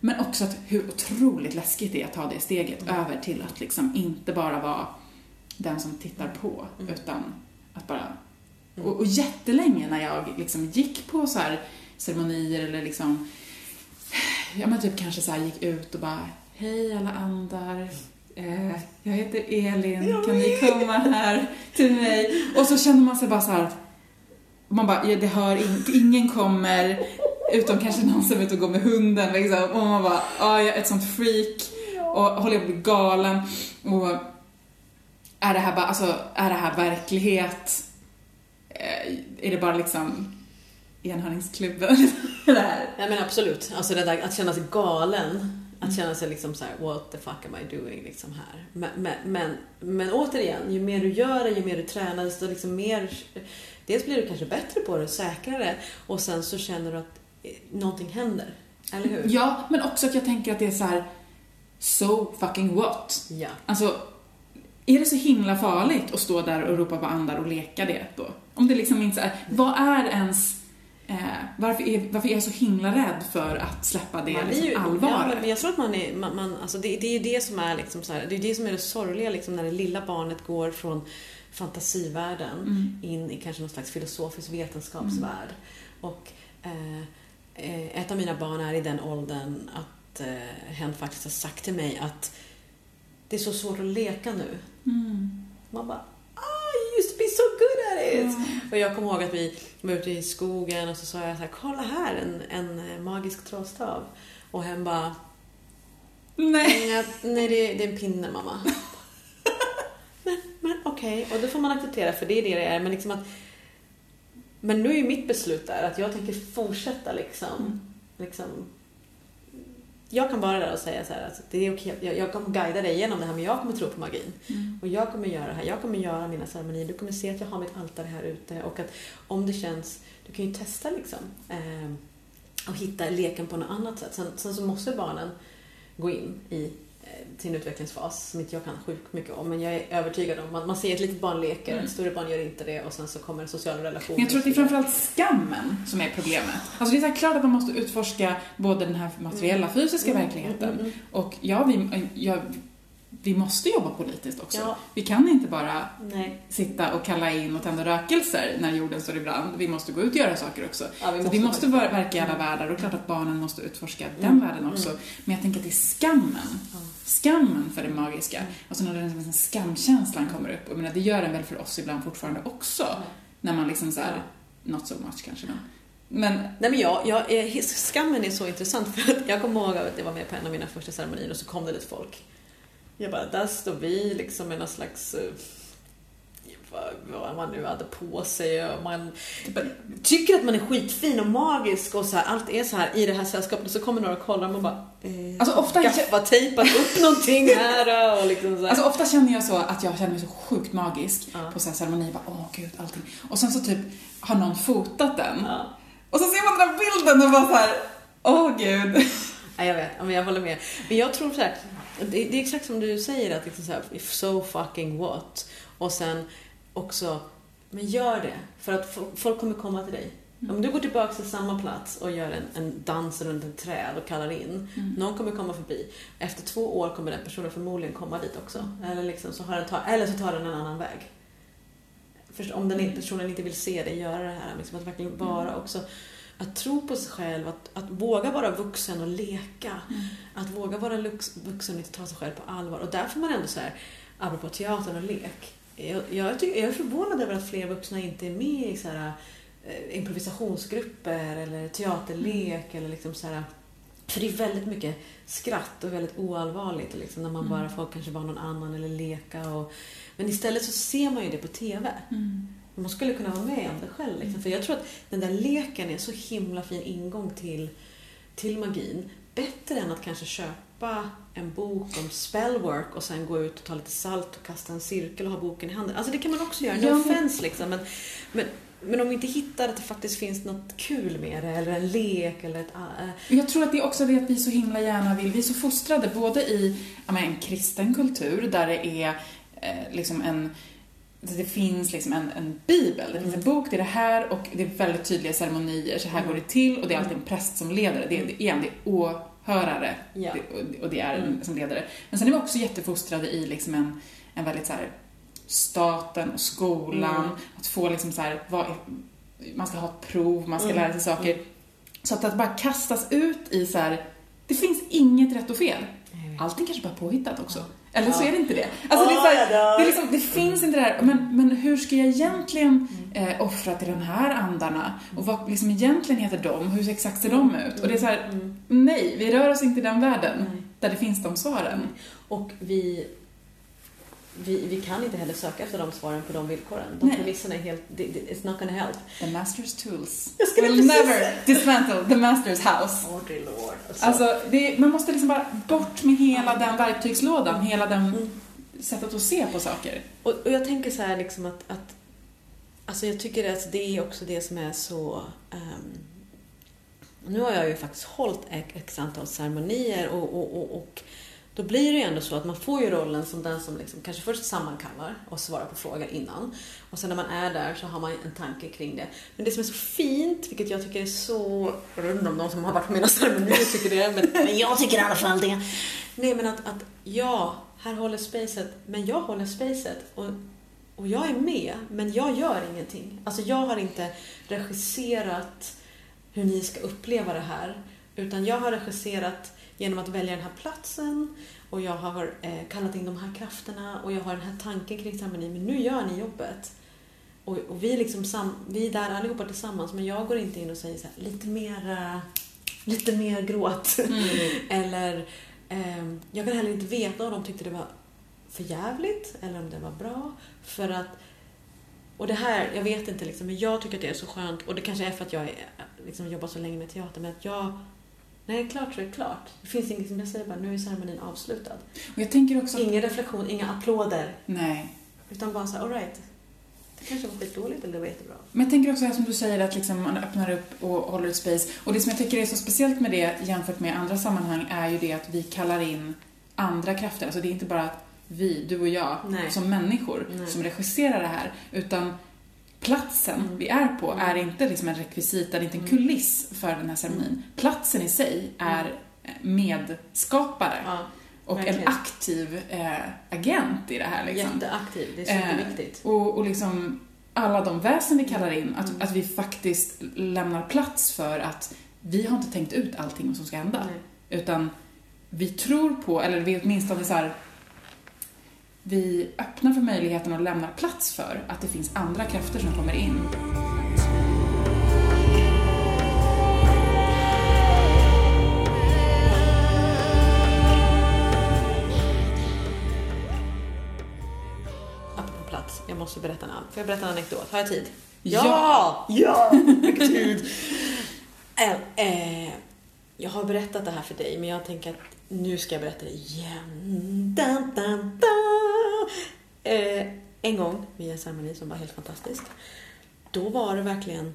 Men också att hur otroligt läskigt det är att ta det steget Mm. över till att liksom inte bara vara den som tittar på, Mm. utan att bara... Och, och jättelänge när jag liksom gick på så här ceremonier eller liksom, ja men typ kanske så här gick ut och bara, hej alla andar, eh, jag heter Elin, kan ni komma här till mig? Och så känner man sig bara så här, man bara, ja, det hör in, ingen kommer, utom kanske någon som är ute och går med hunden liksom. Och man bara, ja, jag är ett sånt freak och håller på att bli galen. Och är det här bara, alltså, är det här verklighet? Eh, Är det bara liksom enhörningsklubben? det här? Nej men absolut, alltså det där att känna sig galen. Att känna sig liksom så här: what the fuck am I doing liksom här. Men, men, men, men återigen, ju mer du gör det, ju mer du tränar, desto liksom mer... Dels blir du kanske bättre på det, säkrare och sen så känner du att någonting händer. Eller hur? Ja, men också att jag tänker att det är så här, so fucking what? Ja. Alltså, är det så himla farligt att stå där och ropa på andar och leka det då? Om det liksom inte är, vad är ens, eh, varför, är, varför är jag så himla rädd för att släppa det Man liksom ju- allvaret? Ja, men jag tror att man är, man, man, alltså det, det är ju det som är liksom så här, det är det som är det sorgliga liksom när det lilla barnet går från fantasivärlden Mm. in i kanske någon slags filosofisk vetenskapsvärld. Och eh, eh, ett av mina barn är i den åldern att eh, hen faktiskt har sagt till mig att det är så svårt att leka nu. Mm. Man bara ah, you used to be so good at it! Och jag kommer ihåg att vi var ute i skogen och så sa jag så här, kolla här, en, en eh, magisk trollstav. Och hen bara, Nej. nej, nej det, det är en pinne mamma. men men okej, och det får man acceptera för det är det det är. Men liksom att men nu är mitt beslut där att jag tänker fortsätta liksom, liksom jag kan bara där och säga så här att det är okej, jag, jag kommer guida dig igenom det här men jag kommer tro på magin. Mm. Och jag kommer göra det här, jag kommer göra mina ceremonier, du kommer se att jag har mitt altare här ute och att om det känns, du kan ju testa liksom eh, och hitta leken på något annat sätt. Sen, sen så måste barnen gå in i sin utvecklingsfas som inte jag kan sjukt mycket om men jag är övertygad om, man, man ser ett litet barn leker, Mm. ett större barn gör inte det och sen så kommer en social relation. Men jag tror att det är framförallt skammen som är problemet. Alltså det är klart att man måste utforska både den här materiella, fysiska Mm, verkligheten mm, mm. och ja, vi, ja, vi måste jobba politiskt också. Ja. Vi kan inte bara Nej. sitta och kalla in och tända rökelser när jorden står i brand. Vi måste gå ut och göra saker också. Ja, vi så vi måste måste- ver- verka i alla världar och klart att barnen måste utforska den Mm. världen också. Mm. Men jag tänker att det är skammen. Skammen för det magiska. Alltså när den liksom skamkänslan kommer upp. Och jag menar, det gör den väl för oss ibland fortfarande också. När man liksom så här, Ja. not so much kanske men. Men Nej men jag, jag, är- skammen är så intressant för att jag kommer ihåg att jag var med på en av mina första ceremonier och så kom det lite folk. Jag bara, där står vi liksom med någon slags eh, vad, man nu hade på sig och man tycker att man är skitfin och magisk och så här, allt är så här i det här sällskapet och så kommer några och kollar och man bara eh, Alltså, ofta- gaffatejpat upp någonting här och liksom så här. Alltså ofta känner jag så att jag känner mig så sjukt magisk Ja. på så här ceremonier. Bara, åh gud, allting. Och sen så typ har någon fotat den. ja. Och så ser man den här bilden och bara så här, åh gud. Ja, jag vet, men jag håller med. Men jag tror så här, det, det är exakt som du säger att liksom så här, if so fucking what? Och sen också Men gör det, för att fo- folk kommer komma till dig. Mm. Om du går tillbaka till samma plats och gör en, en dans runt ett träd och kallar in, Mm. någon kommer komma förbi. Efter två år kommer den personen förmodligen komma dit också. Eller, liksom, så har den ta, eller så tar den en annan väg. Först, om den inte- personen inte vill se dig göra det här, liksom, att verkligen vara också att tro på sig själv, att, att våga vara vuxen och leka. Mm. Att våga vara lux, vuxen och inte ta sig själv på allvar. Och där får man ändå så här, apropå teatern och lek. Jag, jag, tycker, jag är förvånad över att fler vuxna inte är med i så här, eh, improvisationsgrupper eller teaterlek eller liksom så här. För det är väldigt mycket skratt och väldigt oallvarligt liksom, när man Mm. bara får kanske vara någon annan eller leka. Och, men istället så ser man ju det på TV. Mm. Man skulle kunna vara med om det själv. Liksom. För jag tror att den där leken är så himla fin ingång till, till magin. Bättre än att kanske köpa en bok om spellwork och sen gå ut och ta lite salt och kasta en cirkel och ha boken i handen. Alltså det kan man också göra, no Ja, offense liksom. Men, men, men om vi inte hittar att det faktiskt finns något kul med det, eller en lek eller ett... äh, Jag tror att det är också det att vi så himla gärna vill, vi är så fostrade både i ja, men, en kristen kultur där det är eh, liksom en det finns liksom en, en bibel, det finns en bok, det är det här och det är väldigt tydliga ceremonier, så här Mm. går det till och det är alltid en präst som leder det. Är, igen, det är åhörare Ja. och- det är Mm. som ledare. Men sen är vi också jättefostrade i liksom en, en väldigt så här staten och skolan, Mm. att få liksom så här, vad man ska ha ett prov, man ska Mm. lära sig saker. Så att, att bara kastas ut i så här, det finns inget rätt och fel. Allting kanske bara påhittat också. Eller så är det inte det. Alltså det, är så här, det, är liksom, det finns inte det här, men, men hur ska jag egentligen Mm. eh, offra till de här andarna? Och vad liksom egentligen heter de? Hur exakt ser de ut? Och det är så här, Mm. nej, vi rör oss inte i den världen där det finns de svaren. Och vi, vi, vi kan inte heller söka efter de svaren på de villkoren. De Nej. premisserna är helt... It's not gonna help. The master's tools Jag will precis never dismantle the master's house. Oh dear lord. Alltså, Alltså, det, man måste liksom bara bort med hela den verktygslådan, hela den Mm. sättet att se på saker. och, och jag tänker så här liksom att... att alltså jag tycker att det är också det som är så... ehm, nu har jag ju faktiskt hållit ett x antal ceremonier och, och, och, och då blir det ju ändå så att man får ju rollen som den som liksom kanske först sammankallar och svarar på frågor innan. Och sen när man är där så har man en tanke kring det. Men det som är så fint, vilket jag tycker är så... Jag vet inte om de som har varit på mina ceremonier tycker det, men, men jag tycker i alla fall det. Nej, men att, att ja, här håller spacet, men jag håller spacet. Och, och jag är med, men jag gör ingenting. Alltså jag har inte regisserat hur ni ska uppleva det här. Utan jag har regisserat genom att välja den här platsen och jag har eh, kallat in de här krafterna och jag har den här tanken kring ceremonin. Men nu gör ni jobbet. Och, och vi, liksom sam, vi är där allihopa tillsammans men jag går inte in och säger så här, lite mer, eh, lite mer gråt. eller ehm, jag kan heller inte veta om de tyckte det var för jävligt eller om det var bra. För att och det här, jag vet inte liksom, men jag tycker att det är så skönt och det kanske är för att jag är, liksom, jobbar så länge med teater men att jag är klart så är det klart. Det finns inget som jag säger bara, nu är ceremonin avslutad. Och jag tänker också... Ingen reflektion, inga applåder. Nej. Utan bara så här, all right. Det kanske var skitdåligt eller det var jättebra. Men jag tänker också här som du säger att liksom man öppnar upp och håller ett space. Och det som jag tycker är så speciellt med det jämfört med andra sammanhang är ju det att vi kallar in andra krafter. Alltså det är inte bara vi, du och jag, Nej. som människor Nej. som regisserar det här. Utan platsen Mm. vi är på Mm. är inte liksom en rekvisita, det är inte en Mm. kuliss för den här ceremonin. Platsen i sig är medskapare Ja, och en verkligen. aktiv eh, agent i det här. Liksom. jätteaktiv. Det är Eh, superviktigt. Och, och liksom alla de väsen vi kallar in, att, Mm. att vi faktiskt lämnar plats för att vi har inte tänkt ut allting som ska hända. Nej. Utan vi tror på, eller vi åtminstone så här, vi öppnar för möjligheten och lämnar plats för att det finns andra krafter som kommer in. Apropå plats, jag måste berätta en, får jag berätta en anekdot? Har jag tid? Ja! Ja! Vilken tid! Eh, eh, jag har berättat det här för dig, men jag tänker att nu ska jag berätta det igen. Da, da, da. Eh, en gång vid en ceremoni som var helt fantastisk. Då var det verkligen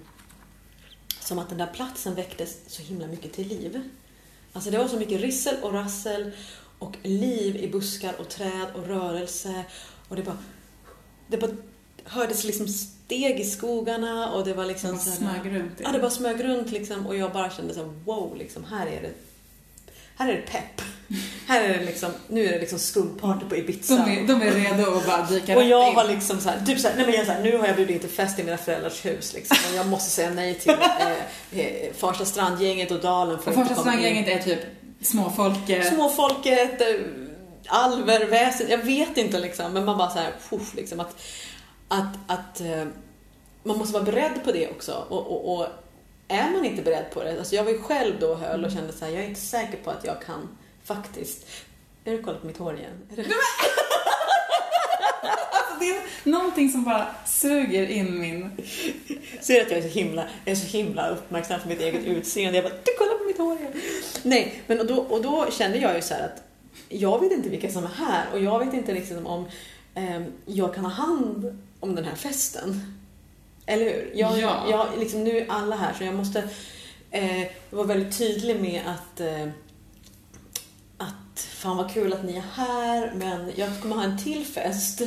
som att den där platsen väcktes så himla mycket till liv. Alltså det var så mycket rissel och rassel och liv i buskar och träd och rörelse. Och det bara... Det bara hördes liksom steg i skogarna och det var liksom Som så bara smög runt. Ja, det bara smög runt liksom och jag bara kände så wow, liksom, här är det här är det pepp. Här är det liksom, nu är det liksom skuggparty på Ibiza. De är, de är redo att bara dyka och jag in. har liksom så här, typ så här, nej men jag så här, nu har jag bjudit in till fest i mina föräldrars hus liksom. Och jag måste säga nej till eh, eh, Farsta strandgänget och Dalen komma in. strandgänget är typ småfolket. Småfolket, eh, alver, väsen, jag vet inte liksom. Men man bara så här, puff, liksom att, att, att eh, man måste vara beredd på det också. Och, och, och är man inte beredd på det, alltså jag var ju själv då och höll och kände så här, jag är inte säker på att jag kan faktiskt. Har du kollat på mitt hår igen? Är det... Alltså, det är någonting som bara suger in min... Ser att jag är så himla, jag är så himla uppmärksam på mitt eget utseende. Jag bara, du kollar på mitt hår igen. Nej, men och då, och då kände jag ju så här att jag vet inte vilka som är här och jag vet inte liksom om ehm, jag kan ha hand om den här festen. Eller hur? Jag, Ja. jag, liksom, nu är alla här så jag måste eh, vara väldigt tydlig med att eh, att fan vad kul att ni är här men jag kommer ha en till fest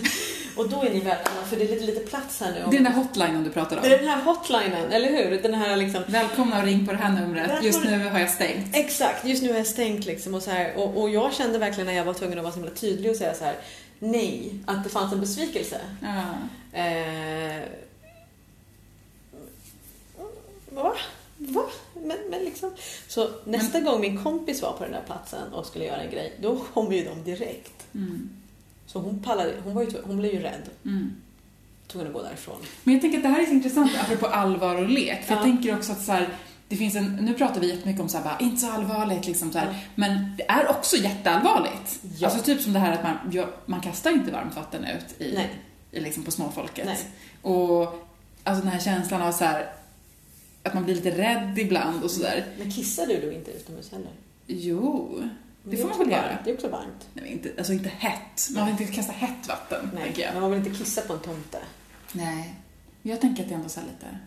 och då är ni välkomna för det är lite, lite plats här nu. Det är den där hotlinen du pratar om. Det är den här hotlinen, eller hur? Den här liksom... Välkomna och ring på det här numret. Välkomna. Just nu har jag stängt. Exakt, just nu är jag stängt liksom och så här. Och, och jag kände verkligen när jag var tvungen att vara så himla tydlig och säga så här nej, att det fanns en besvikelse. Ja. Eh, va? Va? Men, men liksom. Så nästa gång min kompis var på den där platsen och skulle göra en grej, då kom ju de direkt. Mm. Så hon pallade, hon, var ju, hon blev ju rädd. Mm. Tvungen att gå därifrån. Men jag tänker att det här är så intressant apropå allvar och lek. För jag Ja. tänker också att så här, det finns en, nu pratar vi jättemycket om så här, bara, inte så allvarligt liksom så här, Ja. men det är också jätteallvarligt. Ja. Alltså typ som det här att man, ja, man kastar inte varmt vatten ut i, i liksom på småfolket. Nej. Och alltså den här känslan av så här, att man blir lite rädd ibland och sådär. Men kissar du då inte utomhus heller? Jo, det är får man väl göra. Det är också varmt. Nej, men inte, alltså inte hett. Man vill inte kasta hett vatten, Nej, tänker jag. men man vill inte kissa på en tomte. Nej. Men jag tänker att det ändå så lite...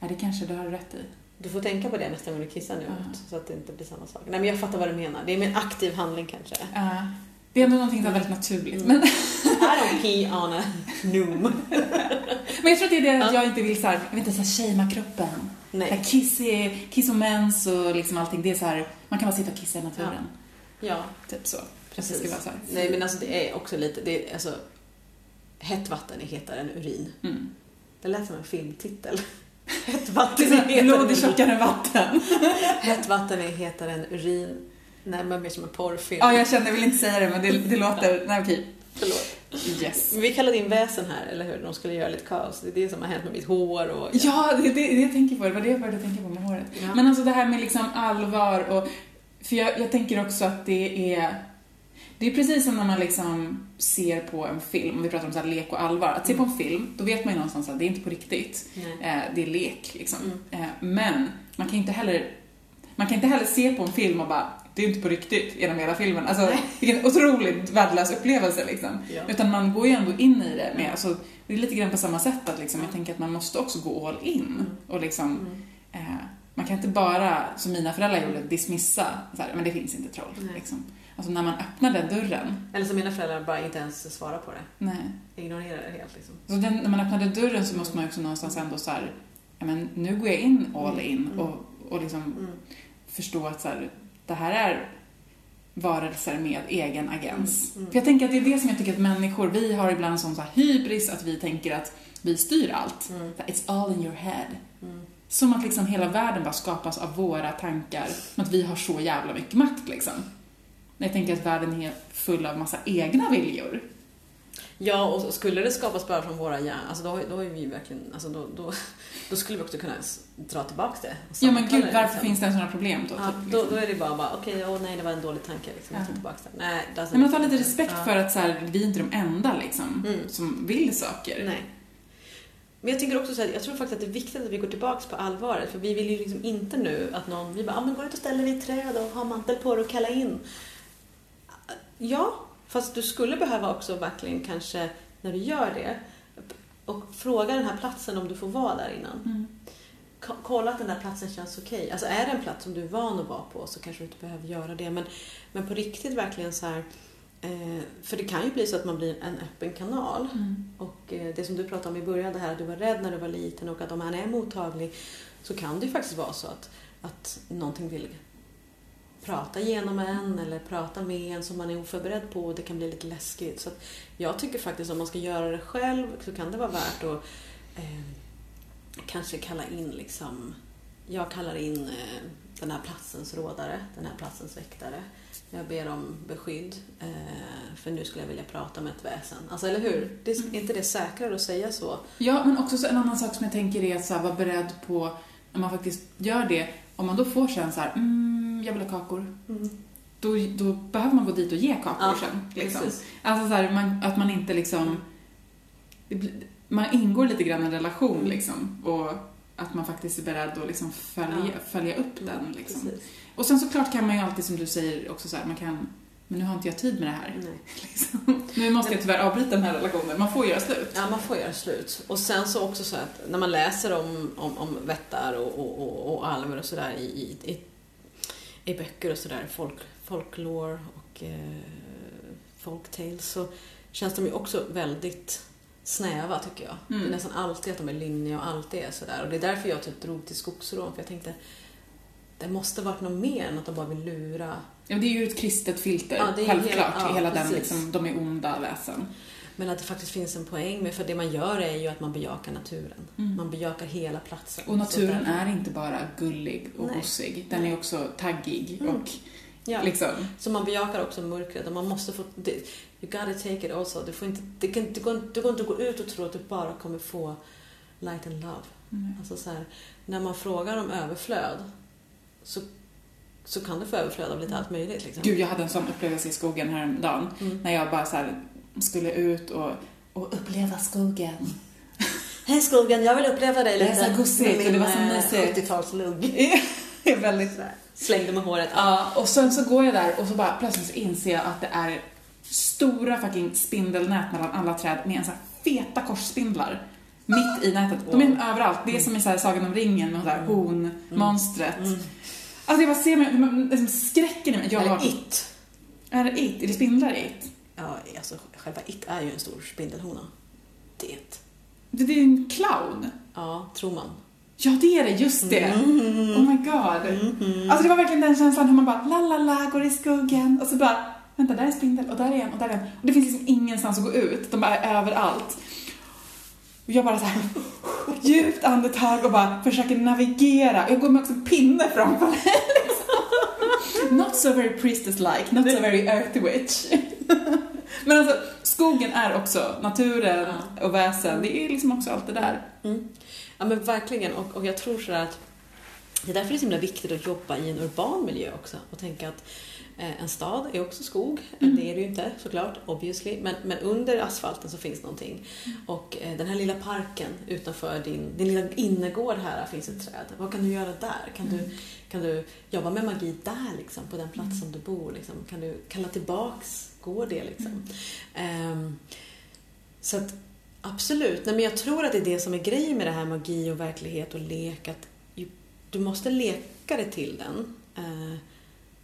Ja, det kanske du har rätt i. Du får tänka på det nästa gång du kissar nu, Ja. så att det inte blir samma sak. Nej, men jag fattar vad du menar. Det är en aktiv handling kanske. Ja. Det är ändå någonting som är väldigt naturligt. Mm. Men, I don't pee on a noom. men jag tror att det är det att Ja. jag inte vill så här, jag vill inte så shamea kroppen. Nej. Kiss, är, kiss och mens och liksom allting, det är så här, man kan bara sitta och kissa i naturen. Ja, Typ så. precis. Så. Nej, men alltså det är också lite, det är, alltså, hett vatten är hetare än urin. Mm. Det lät som en filmtitel. Hett vatten är är så här, hetare blod än är urin. tjockare än vatten. Hett vatten är hetare än urin. Nej, men mer som en porrfilm. Ja, jag känner, jag vill inte säga det, men det, det låter, nej okej. Förlåt. Yes. Vi kallade in väsen här, eller hur? De skulle göra lite kaos. Det är det som har hänt med mitt hår och... Ja, det det, det jag tänker på. Det var det jag började tänka på med håret. Ja. Men alltså det här med liksom allvar och... För jag, jag tänker också att det är... Det är precis som när man liksom ser på en film, om vi pratar om så här lek och allvar. Att se på en film, då vet man ju någonstans att det är inte på riktigt. Eh, det är lek liksom. Mm. Eh, men man kan inte heller... Man kan inte heller se på en film och bara, det är inte på riktigt genom hela filmen. Alltså, Nej. vilken otroligt värdelös upplevelse liksom. Ja. Utan man går ju ändå in i det med, alltså, det är lite grann på samma sätt att liksom, jag tänker att man måste också gå all in. Mm. Och liksom, Mm. eh, man kan inte bara, som mina föräldrar gjorde, dismissa, så här, men det finns inte troll. Nej. Liksom. Alltså när man öppnar den dörren, Eller som mina föräldrar bara inte ens svarar på det. nej. Ignorerar det helt liksom. Så den, när man öppnade dörren så måste man ju också någonstans ändå så här, ja men nu går jag in all in Mm. och, och liksom Mm. förstå att så här, det här är varelser med egen agens. Mm, mm. För jag tänker att det är det som jag tycker att människor, vi har ibland sån så här hybris att vi tänker att vi styr allt. Mm. It's all in your head. Mm. Som att liksom hela världen bara skapas av våra tankar. Som att vi har så jävla mycket makt liksom. Jag tänker att världen är full av massa egna viljor. Ja, och skulle det skapas bara från våra hjärnor, alltså då, då är vi verkligen, alltså då, då, då skulle vi också kunna dra tillbaka det. Ja men gud, varför liksom. finns det sådana problem då? Ja, typ, då, liksom? då är det bara, bara okej, åh nej, det var en dålig tanke liksom. Jag tar Ja. tillbaka det. Nej, Nej, men ta lite make respekt sense. för att så här, vi är inte de enda liksom, Mm. som vill saker. Nej. Men jag tänker också så här, jag tror faktiskt att det är viktigt att vi går tillbaks på allvaret. För vi vill ju liksom inte nu att någon, vi bara, ah, men gå ut och ställ dig ett träd och ha mantel på dig och kalla in. Ja, fast du skulle behöva också verkligen kanske, när du gör det, och fråga den här platsen om du får vara där innan. Mm. Ko- Kolla att den där platsen känns okej. Alltså är det en plats som du är van att vara på så kanske du inte behöver göra det. Men, men på riktigt verkligen så här, Eh, för det kan ju bli så att man blir en öppen kanal. Mm. Och eh, det som du pratade om i början, det här att du var rädd när du var liten och att om man är mottaglig så kan det ju faktiskt vara så att, att någonting vill prata genom en eller prata med en som man är oförberedd på och det kan bli lite läskigt. Så att jag tycker faktiskt om man ska göra det själv så kan det vara värt att eh, kanske kalla in liksom jag kallar in eh, den här platsens rådare, den här platsens väktare. Jag ber om beskydd, eh, för nu skulle jag vilja prata med ett väsen. Alltså, eller hur? Det är inte det säkrare att säga så? Ja, men också så en annan sak som jag tänker är att så här, vara beredd på, när man faktiskt gör det, om man då får sen så här, mm, jag vill ha kakor. Då, då behöver man gå dit och ge kakor Ja, sen. Liksom. precis. Alltså så här, man, att man inte liksom... Det man ingår lite grann i en relation Mm. liksom. Och att man faktiskt är beredd att liksom följa, Ja. följa upp den. Liksom. Precis. Och sen såklart kan man ju alltid, som du säger, också så här, man kan... Men nu har inte jag tid med det här. Liksom. Nu måste jag tyvärr avbryta den här relationen. Man får göra slut. Ja, man får göra slut. Och sen så också så att när man läser om, om, om vättar och, och, och, och alver och sådär i, i, i, böcker och sådär, folk, folklore och eh, folktales, så känns de ju också väldigt snäva tycker jag. Mm. Det är nästan alltid att de är lynniga och alltid är sådär. Och det är därför jag typ drog till skogsrån, för jag tänkte det måste varit något mer än att de bara vill lura. Ja, det är ju ett kristet filter, Ja, självklart. hela- ja, hela den liksom, de är onda väsen. Men att det faktiskt finns en poäng med, för det man gör är ju att man bejakar naturen. Mm. Man bejakar hela platsen. Och naturen är inte bara gullig och Nej. gosig, den är också taggig Mm. och Ja. liksom... Så man bejakar också mörkret och man måste få... Det, you gotta take it also. Du, får inte, det, kan, det, går, inte- det går inte gå ut och tro att du bara kommer få light and love. Mm. Alltså så här, när man frågar om överflöd så, så kan du få överflöd av lite allt möjligt. Liksom. Gud, jag hade en sån upplevelse i skogen häromdagen Mm. när jag bara så här skulle ut och, och uppleva skogen. Hej skogen, jag vill uppleva dig Det är lite. så gosigt och det var så eh, mysigt. 70-talslugg. Det är väldigt... Slängde med håret. Ja, och sen så går jag där och så bara plötsligt så inser jag att det är stora fucking spindelnät mellan alla träd med en så här feta korsspindlar mitt i nätet. De är överallt. Det är som i så här Sagan om ringen med så här honmonstret. Mm. Alltså jag bara ser mig, liksom skräcken i mig. Jag Eller har, it. är det it? Är det spindlar i it? Ja, alltså själva it är ju en stor spindelhona. Det. Det, är en clown. Ja, tror man. Ja, det är det, just det. Oh my god. Alltså det var verkligen den känslan hur man bara la la la går i skuggan och så bara vänta, där är spindel och där är en och där är en. Och det finns liksom ingenstans att gå ut, de bara är överallt. Och jag bara så här djupt andetag och bara försöker navigera. Jag går med också en pinne framför mig. Not so very priestess-like, not so very earthy witch. Men alltså, skogen är också naturen och väsen. Det är liksom också allt det där. Mm. Ja men verkligen och, och jag tror sådär att det är därför det är så himla viktigt att jobba i en urban miljö också och tänka att en stad är också skog. Mm. Det är det ju inte såklart, obviously. Men, men under asfalten så finns någonting. Och eh, den här lilla parken utanför din, din lilla innergård här finns ett träd. Vad kan du göra där? Kan, du, kan du jobba med magi där liksom, på den plats som du bor? Liksom? Kan du kalla tillbaks, går det liksom? Ehm, så att absolut, Nej, men jag tror att det är det som är grejen med det här magi och verklighet och lek. Att du måste leka dig till den. Eh,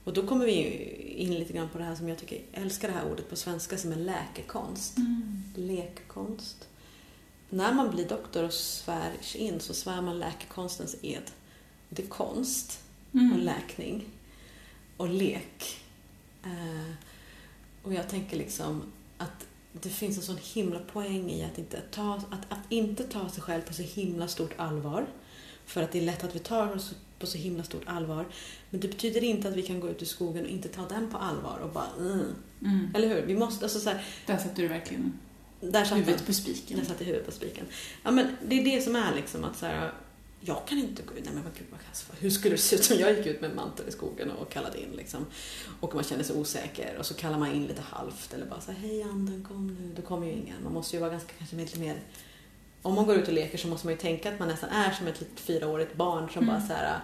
och då kommer vi in lite grann på det här som jag tycker, jag älskar det här ordet på svenska som är läkekonst. Lekkonst. När man blir doktor och svär in så svär man läkekonstens ed. Det är konst och Mm. läkning och lek. Eh, och jag tänker liksom att det finns en sån himla poäng i att inte ta, att, att inte ta sig själv på så himla stort allvar. För att det är lätt att vi tar oss på så himla stort allvar. Men det betyder inte att vi kan gå ut i skogen och inte ta den på allvar och bara mm. Mm. Eller hur? Vi måste, alltså så här, Där sätter du verkligen där satt huvudet på spiken. Jag satte huvudet på spiken. Ja, men det är det som är liksom att så här, jag kan inte gå ut. Nej men gud vad kass. Hur skulle det se ut om jag gick ut med en mantel i skogen och kallade in liksom. Och man känner sig osäker och så kallar man in lite halvt eller bara så här, hej anden kom nu. Då kommer ju ingen. Man måste ju vara ganska kanske lite mer om man går ut och leker så måste man ju tänka att man nästan är som ett litet fyraårigt barn som Mm. bara så här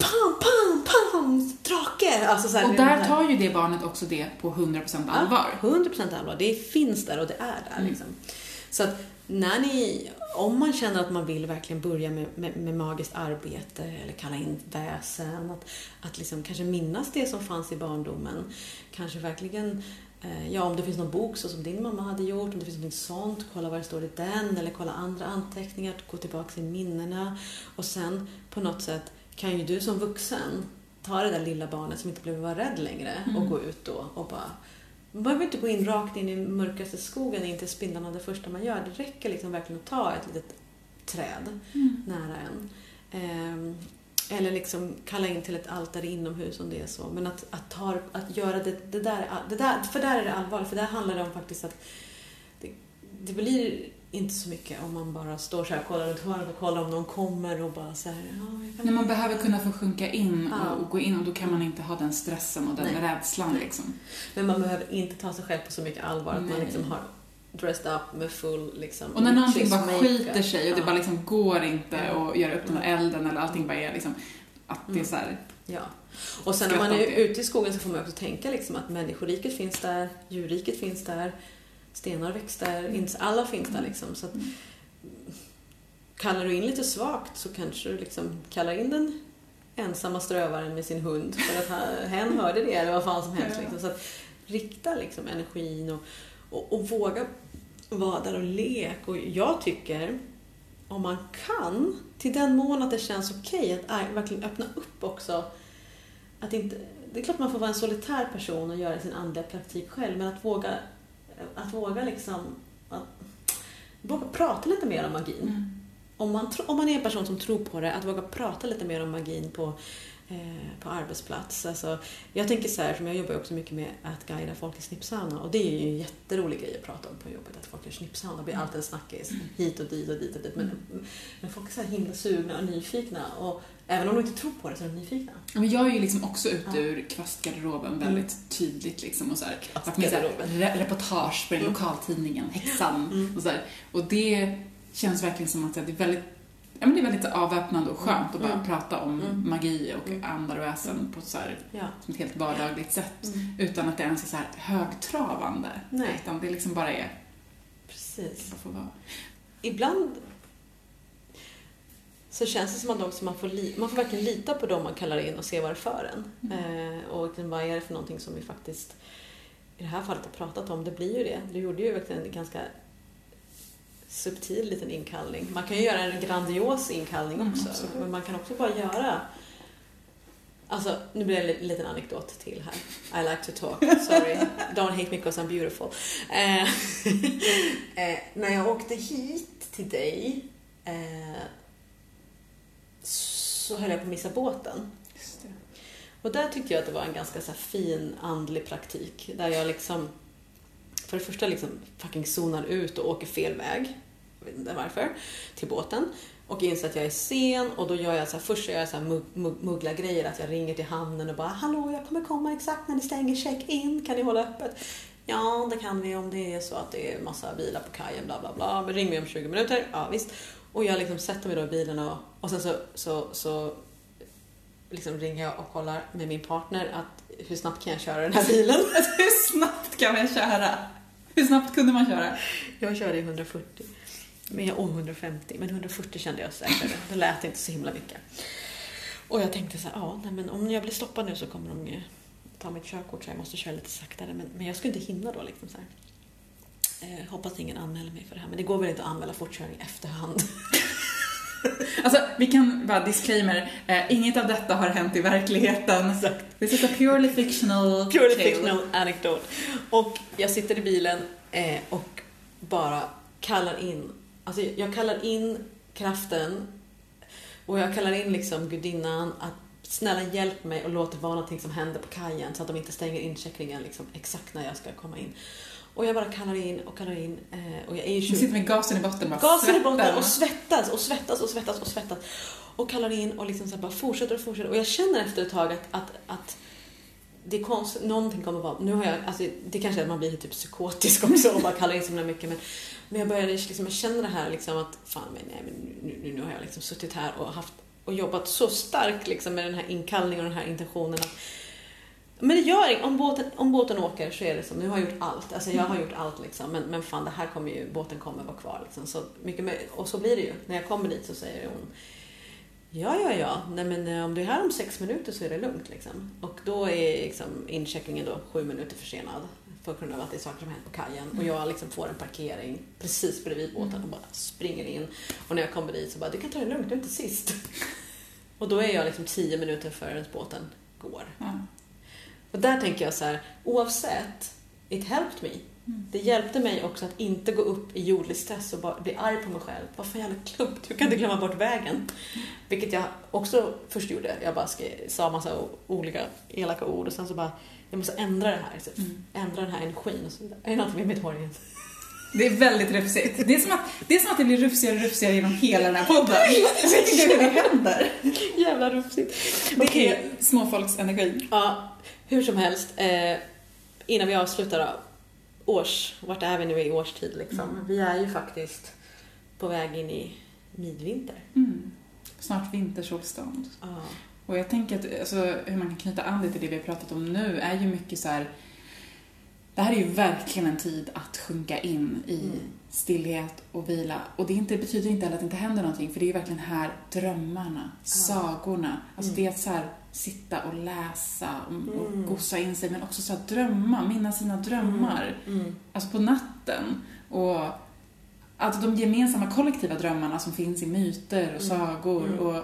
Pam, pam, pam, drake! Alltså så här, Och där tar ju det barnet också det på 100% allvar. Ja, 100% allvar. Det finns där och det är där. Mm. Liksom. Så att när ni om man känner att man vill verkligen börja med, med, med magiskt arbete eller kalla in väsen, att, att liksom kanske minnas det som fanns i barndomen. Kanske verkligen, eh, ja om det finns någon bok så som din mamma hade gjort, om det finns något sånt, kolla vad det står i den eller kolla andra anteckningar, gå tillbaka i minnena och sen på något sätt kan ju du som vuxen ta det där lilla barnet som inte behöver vara rädd längre och Mm. gå ut då och bara man behöver inte gå in rakt in i mörkaste skogen in till spindlarna det första man gör. Det räcker liksom verkligen att ta ett litet träd Mm. nära en. Ehm, eller liksom kalla in till ett altare inomhus om det är så. Men att, att, ta, att göra det, det, där, det där, för där är det allvarligt. För där handlar det om faktiskt att det, det blir inte så mycket om man bara står så här och kollar runt hörnet och kollar om någon kommer och bara så här, ja, Nej, man behöver kunna få sjunka in Ja. och, och gå in och då kan man inte ha den stressen och den Nej. rädslan Nej. liksom. Men man behöver inte ta sig själv på så mycket allvar att man Nej. liksom har dressed up med full liksom Och när någonting bara skiter sig och det Ja. bara liksom går inte att göra upp den här elden eller allting bara är liksom att det är Mm. så här, Ja. Och sen när man är det. ute i skogen så får man också tänka liksom att människoriket finns där, djurriket finns där, stenar, växter, ins- alla finns där liksom. Så att, Mm. kallar du in lite svagt så kanske du liksom kallar in den ensamma strövaren med sin hund för att hen hörde det eller vad fan som helst. Liksom. Så att rikta liksom energin och, och, och våga vara där och lek. Och jag tycker, om man kan, till den mån att det känns okej, att är- verkligen öppna upp också. Att inte, det är klart man får vara en solitär person och göra sin andliga praktik själv, men att våga, att våga liksom att, våga prata lite mer om magin mm. om man, om man är en person som tror på det, att våga prata lite mer om magin på, eh, på arbetsplats. Alltså, jag tänker så här, för jag jobbar också mycket med att guida folk i snippsauna och det är ju en jätterolig grej att prata om på jobbet, att folk gör snippsauna. Det blir alltid en snackis hit och dit och dit och dit. Men, men folk är så himla sugna och nyfikna och även om de inte tror på det så är de nyfikna. Men jag är ju liksom också ute Ja. ur kvastgarderoben väldigt tydligt liksom och så här, varit med så här, re- reportage på den Mm. lokaltidningen, Häxan Mm. och så här. Och det känns verkligen som att det är väldigt Ja, men det är väldigt avväpnande och skönt att bara Mm. prata om Mm. magi och Mm. andar och väsen på så här, Ja. som ett helt vardagligt sätt. Mm. Utan att det ens är så här högtravande. Nej. Utan det liksom bara är, Precis. Ibland så känns det som att också man, får li- man får verkligen lita på dem man kallar in och se vad det för en. Mm. Eh, och liksom, vad är det för någonting som vi faktiskt i det här fallet har pratat om. Det blir ju det. Du gjorde ju verkligen en ganska subtil liten inkallning. Man kan ju göra en grandios inkallning Mm, också. absolut. men man kan också bara göra Alltså, nu blir det en liten anekdot till här. I like to talk, sorry. Don't hate me because I'm beautiful. Eh, eh, när jag åkte hit till dig eh, så höll jag på att missa båten. Och där tyckte jag att det var en ganska så fin andlig praktik. Där jag liksom för det första liksom fucking zonar ut och åker fel väg. Jag vet inte varför. Till båten. Och inser att jag är sen och då gör jag så här, först gör jag så här mug, mug, muggla grejer att jag ringer till hamnen och bara Hallå, jag kommer komma exakt när ni stänger check-in. Kan ni hålla öppet? Ja, det kan vi om det är så att det är massa bilar på kajen, bla bla bla. Men ring mig om 20 minuter. Ja, visst. Och jag liksom sätter mig då i bilen och, och sen så, så, så liksom ringer jag och kollar med min partner att hur snabbt kan jag köra den här bilen? Hur snabbt kan man köra? Hur snabbt kunde man köra? Jag körde i 140. Men jag, oh, 150. Men 140 kände jag säkrare. Det lät inte så himla mycket. Och jag tänkte så här, ja, nej, men om jag blir stoppad nu så kommer de ju ta mitt körkort så jag måste köra lite saktare. Men, men jag skulle inte hinna då liksom så här. Eh, hoppas ingen anmäler mig för det här. Men det går väl inte att anmäla fortkörning i efterhand. Alltså, vi kan bara disclaimer. Eh, inget av detta har hänt i verkligheten. This is a purely fictional Purely tale. fictional anecdote. Och jag sitter i bilen eh, och bara kallar in, alltså jag kallar in kraften och jag kallar in liksom gudinnan att snälla hjälp mig och låt det vara någonting som händer på kajen så att de inte stänger incheckningen liksom exakt när jag ska komma in. Och jag bara kallar in och kallar in eh, och jag är ju Du 20 sitter med gasen i botten bara Gasen i botten och svettas och svettas och svettas och svettas. Och kallar in och liksom så bara fortsätter och fortsätter. Och jag känner efter ett tag att, att, att det är konstigt, någonting kommer vara, nu har jag, alltså det kanske är att man blir typ psykotisk också och bara kallar in så mycket men, men jag började liksom, jag känner det här liksom att fan men nej men nu, nu, nu har jag liksom suttit här och haft och jobbat så starkt liksom med den här inkallningen och den här intentionen att Men det gör inget. Om båten, om båten åker så är det som, nu har jag gjort allt. Alltså jag har gjort allt liksom. Men, men fan, det här kommer ju, båten kommer vara kvar liksom. Så mycket med, och så blir det ju. När jag kommer dit så säger hon Ja, ja, ja. Nej, men eh, om du är här om sex minuter så är det lugnt liksom. Och då är liksom incheckningen då sju minuter försenad. På grund av att det är saker som hänt på kajen. Och jag liksom får en parkering precis bredvid båten och bara springer in. Och när jag kommer dit så bara, du kan ta det lugnt, du är inte sist. Och då är jag liksom tio minuter före båten går. Ja. Och där tänker jag så här, oavsett, it helped me. Mm. Det hjälpte mig också att inte gå upp i jordlig stress och bara bli arg på mig själv. Vad för jävla klumpt, hur kan du glömma bort vägen? Vilket jag också först gjorde. Jag bara sa massa olika elaka ord och sen så bara, jag måste ändra det här. Så Mm. Ändra den här energin och så. Är det något med mitt hår igen? Det är väldigt rufsigt. Det är, som att, det är som att det blir rufsigare och rufsigare genom hela den här podden. Jag vet inte hur det händer. Jävla rufsigt. Det är småfolksenergi. Ja, hur som helst. Eh, innan vi avslutar då. Års, vart är vi nu i årstid liksom? Mm. Vi är ju faktiskt på väg in i midvinter. Mm. Snart vintersolstånd. Ja. Och jag tänker att alltså, hur man kan knyta an det till det vi har pratat om nu är ju mycket så här. Det här är ju verkligen en tid att sjunka in i Mm. stillhet och vila. Och det inte, betyder inte heller att det inte händer någonting, för det är ju verkligen här drömmarna, sagorna, alltså Mm. det att så här, sitta och läsa och, och Mm. gossa in sig, men också så här, drömma, minnas sina drömmar. Mm. Alltså på natten. Och att de gemensamma kollektiva drömmarna som finns i myter och sagor och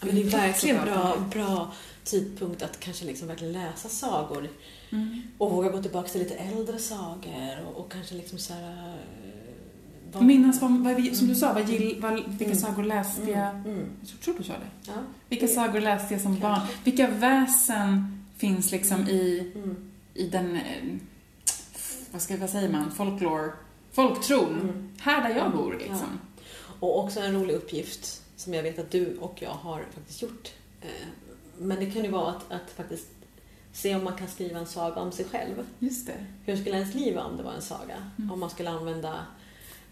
Ja, men det är verkligen bra, bra tidpunkt att kanske liksom verkligen läsa sagor. Mm. Och våga gå tillbaka till lite äldre sagor och, och kanske liksom så här... eh, vad- Minnas vad, vad vi, som du sa, vad gill, vad, vilka Mm. sagor läste jag? Mm. Mm. Jag tror du sa det. Ja. Vilka Det- sagor läste jag som Kanske. barn? Vilka väsen finns liksom i, Mm. i den, eh, vad, ska, vad säger man, folklore, folktron? Mm. Här där jag Mm. bor liksom. Och också en rolig uppgift som jag vet att du och jag har faktiskt gjort. Eh, Men det kan ju vara att, att faktiskt se om man kan skriva en saga om sig själv. Just det. Hur skulle ens liv vara om det var en saga? Mm. Om man skulle använda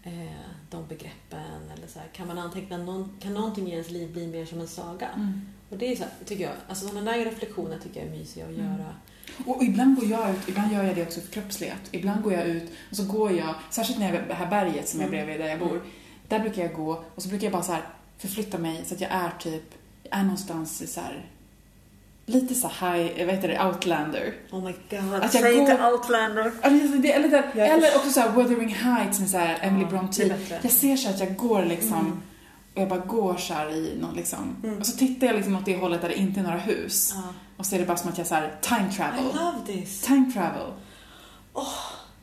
eh, de begreppen eller så här. Kan man anteckna någon, kan någonting i ens liv bli mer som en saga? Mm. Och det är så här, tycker jag, alltså sådana där reflektioner tycker jag är mysiga att Mm. göra. Och ibland går jag ut, ibland gör jag det också förkroppsligat. Ibland går jag ut och så går jag, särskilt när jag är det här berget som är Mm. bredvid där jag bor. Där brukar jag gå och så brukar jag bara så förflytta mig så att jag är typ, jag är någonstans i så här lite så high, vad heter det, outlander. Oh my god, Att jag säg inte Outlander! Alltså, det- Eller, där, Jag eller också så här Wuthering Heights med så här Emily Ja, är bättre. Jag ser så att jag går liksom Mm. och jag bara går så här i någon liksom. Mm. Och så tittar jag liksom åt det hållet där det inte är några hus. Ja. Och så är det bara som att jag så här time I travel. love this! Time travel. Åh.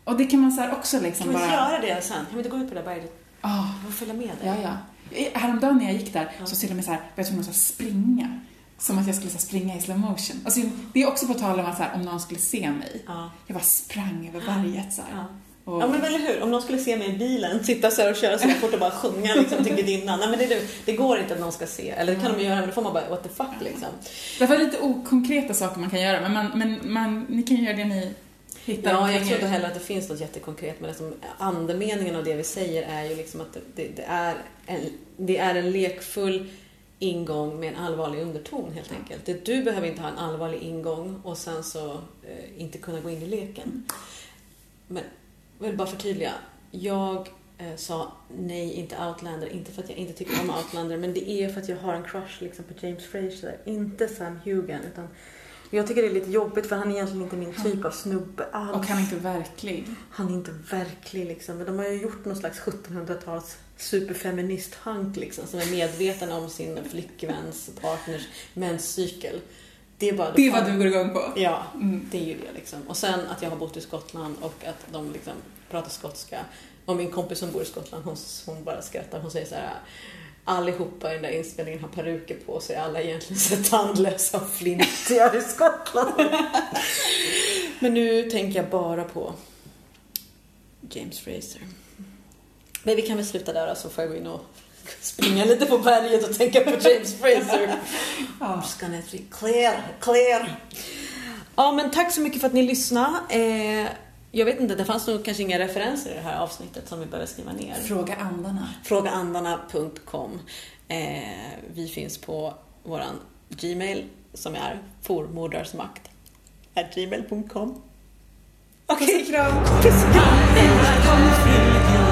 Och det kan man så här också liksom Kan vi bara... göra det sen? Kan vi inte gå ut på det där berget? Jag får följa med dig. ja, ja. Häromdagen när jag gick där Ja. så till och med så här, var jag tvungen att här springa. Som att jag skulle så springa i slow motion. Alltså, det är också på tal om att så här, om någon skulle se mig. Ja. Jag bara sprang över berget så. Ja. Och, Ja men eller hur, om någon skulle se mig i bilen, sitta så och köra så fort och bara sjunga liksom till gudinnan. Nej men det, det, går inte att någon ska se. Eller det kan de göra men då får man bara what the fuck liksom. Det lite okonkreta saker man kan göra, men, man, men man, ni kan göra det ni hittar Ja, jag tror inte heller att det finns något jättekonkret men liksom, andemeningen av det vi säger är ju liksom att det, det, är, en, det är en lekfull ingång med en allvarlig underton helt enkelt. Du behöver inte ha en allvarlig ingång och sen så eh, inte kunna gå in i leken. Men jag vill bara förtydliga. Jag eh, sa nej, inte Outlander. Inte för att jag inte tycker om Outlander, men det är för att jag har en crush liksom, på James Fraser. Inte Sam Hugan, utan jag tycker det är lite jobbigt för han är egentligen inte min typ av snubbe alls. Och han är inte verklig. Han är inte verklig liksom. Men de har ju gjort någon slags 1700-tals superfeminist-hank liksom. Som är medveten om sin flickväns, partners menscykel. Det är bara... Det är vad du går igång på. Ja, Mm. det är ju det liksom. Och sen att jag har bott i Skottland och att de liksom pratar skotska. Och min kompis som bor i Skottland, hon, hon bara skrattar. Hon säger så här. Allihopa i den där inspelningen har peruker på sig. Alla är egentligen så tandlösa och flintiga i Skottland. Men nu tänker jag bara på James Fraser. Men vi kan väl sluta där så får jag gå in och springa lite på berget och tänka på James Fraser. Ja. Ska Netflix clear, clear. Ja, men tack så mycket för att ni lyssnade. Eh, jag vet inte, det fanns nog kanske inga referenser i det här avsnittet som vi behöver skriva ner. Fråga andarna. Frågaandarna.com. Eh, vi finns på våran Gmail som är formordarsmakt gmail.com. Puss och kram!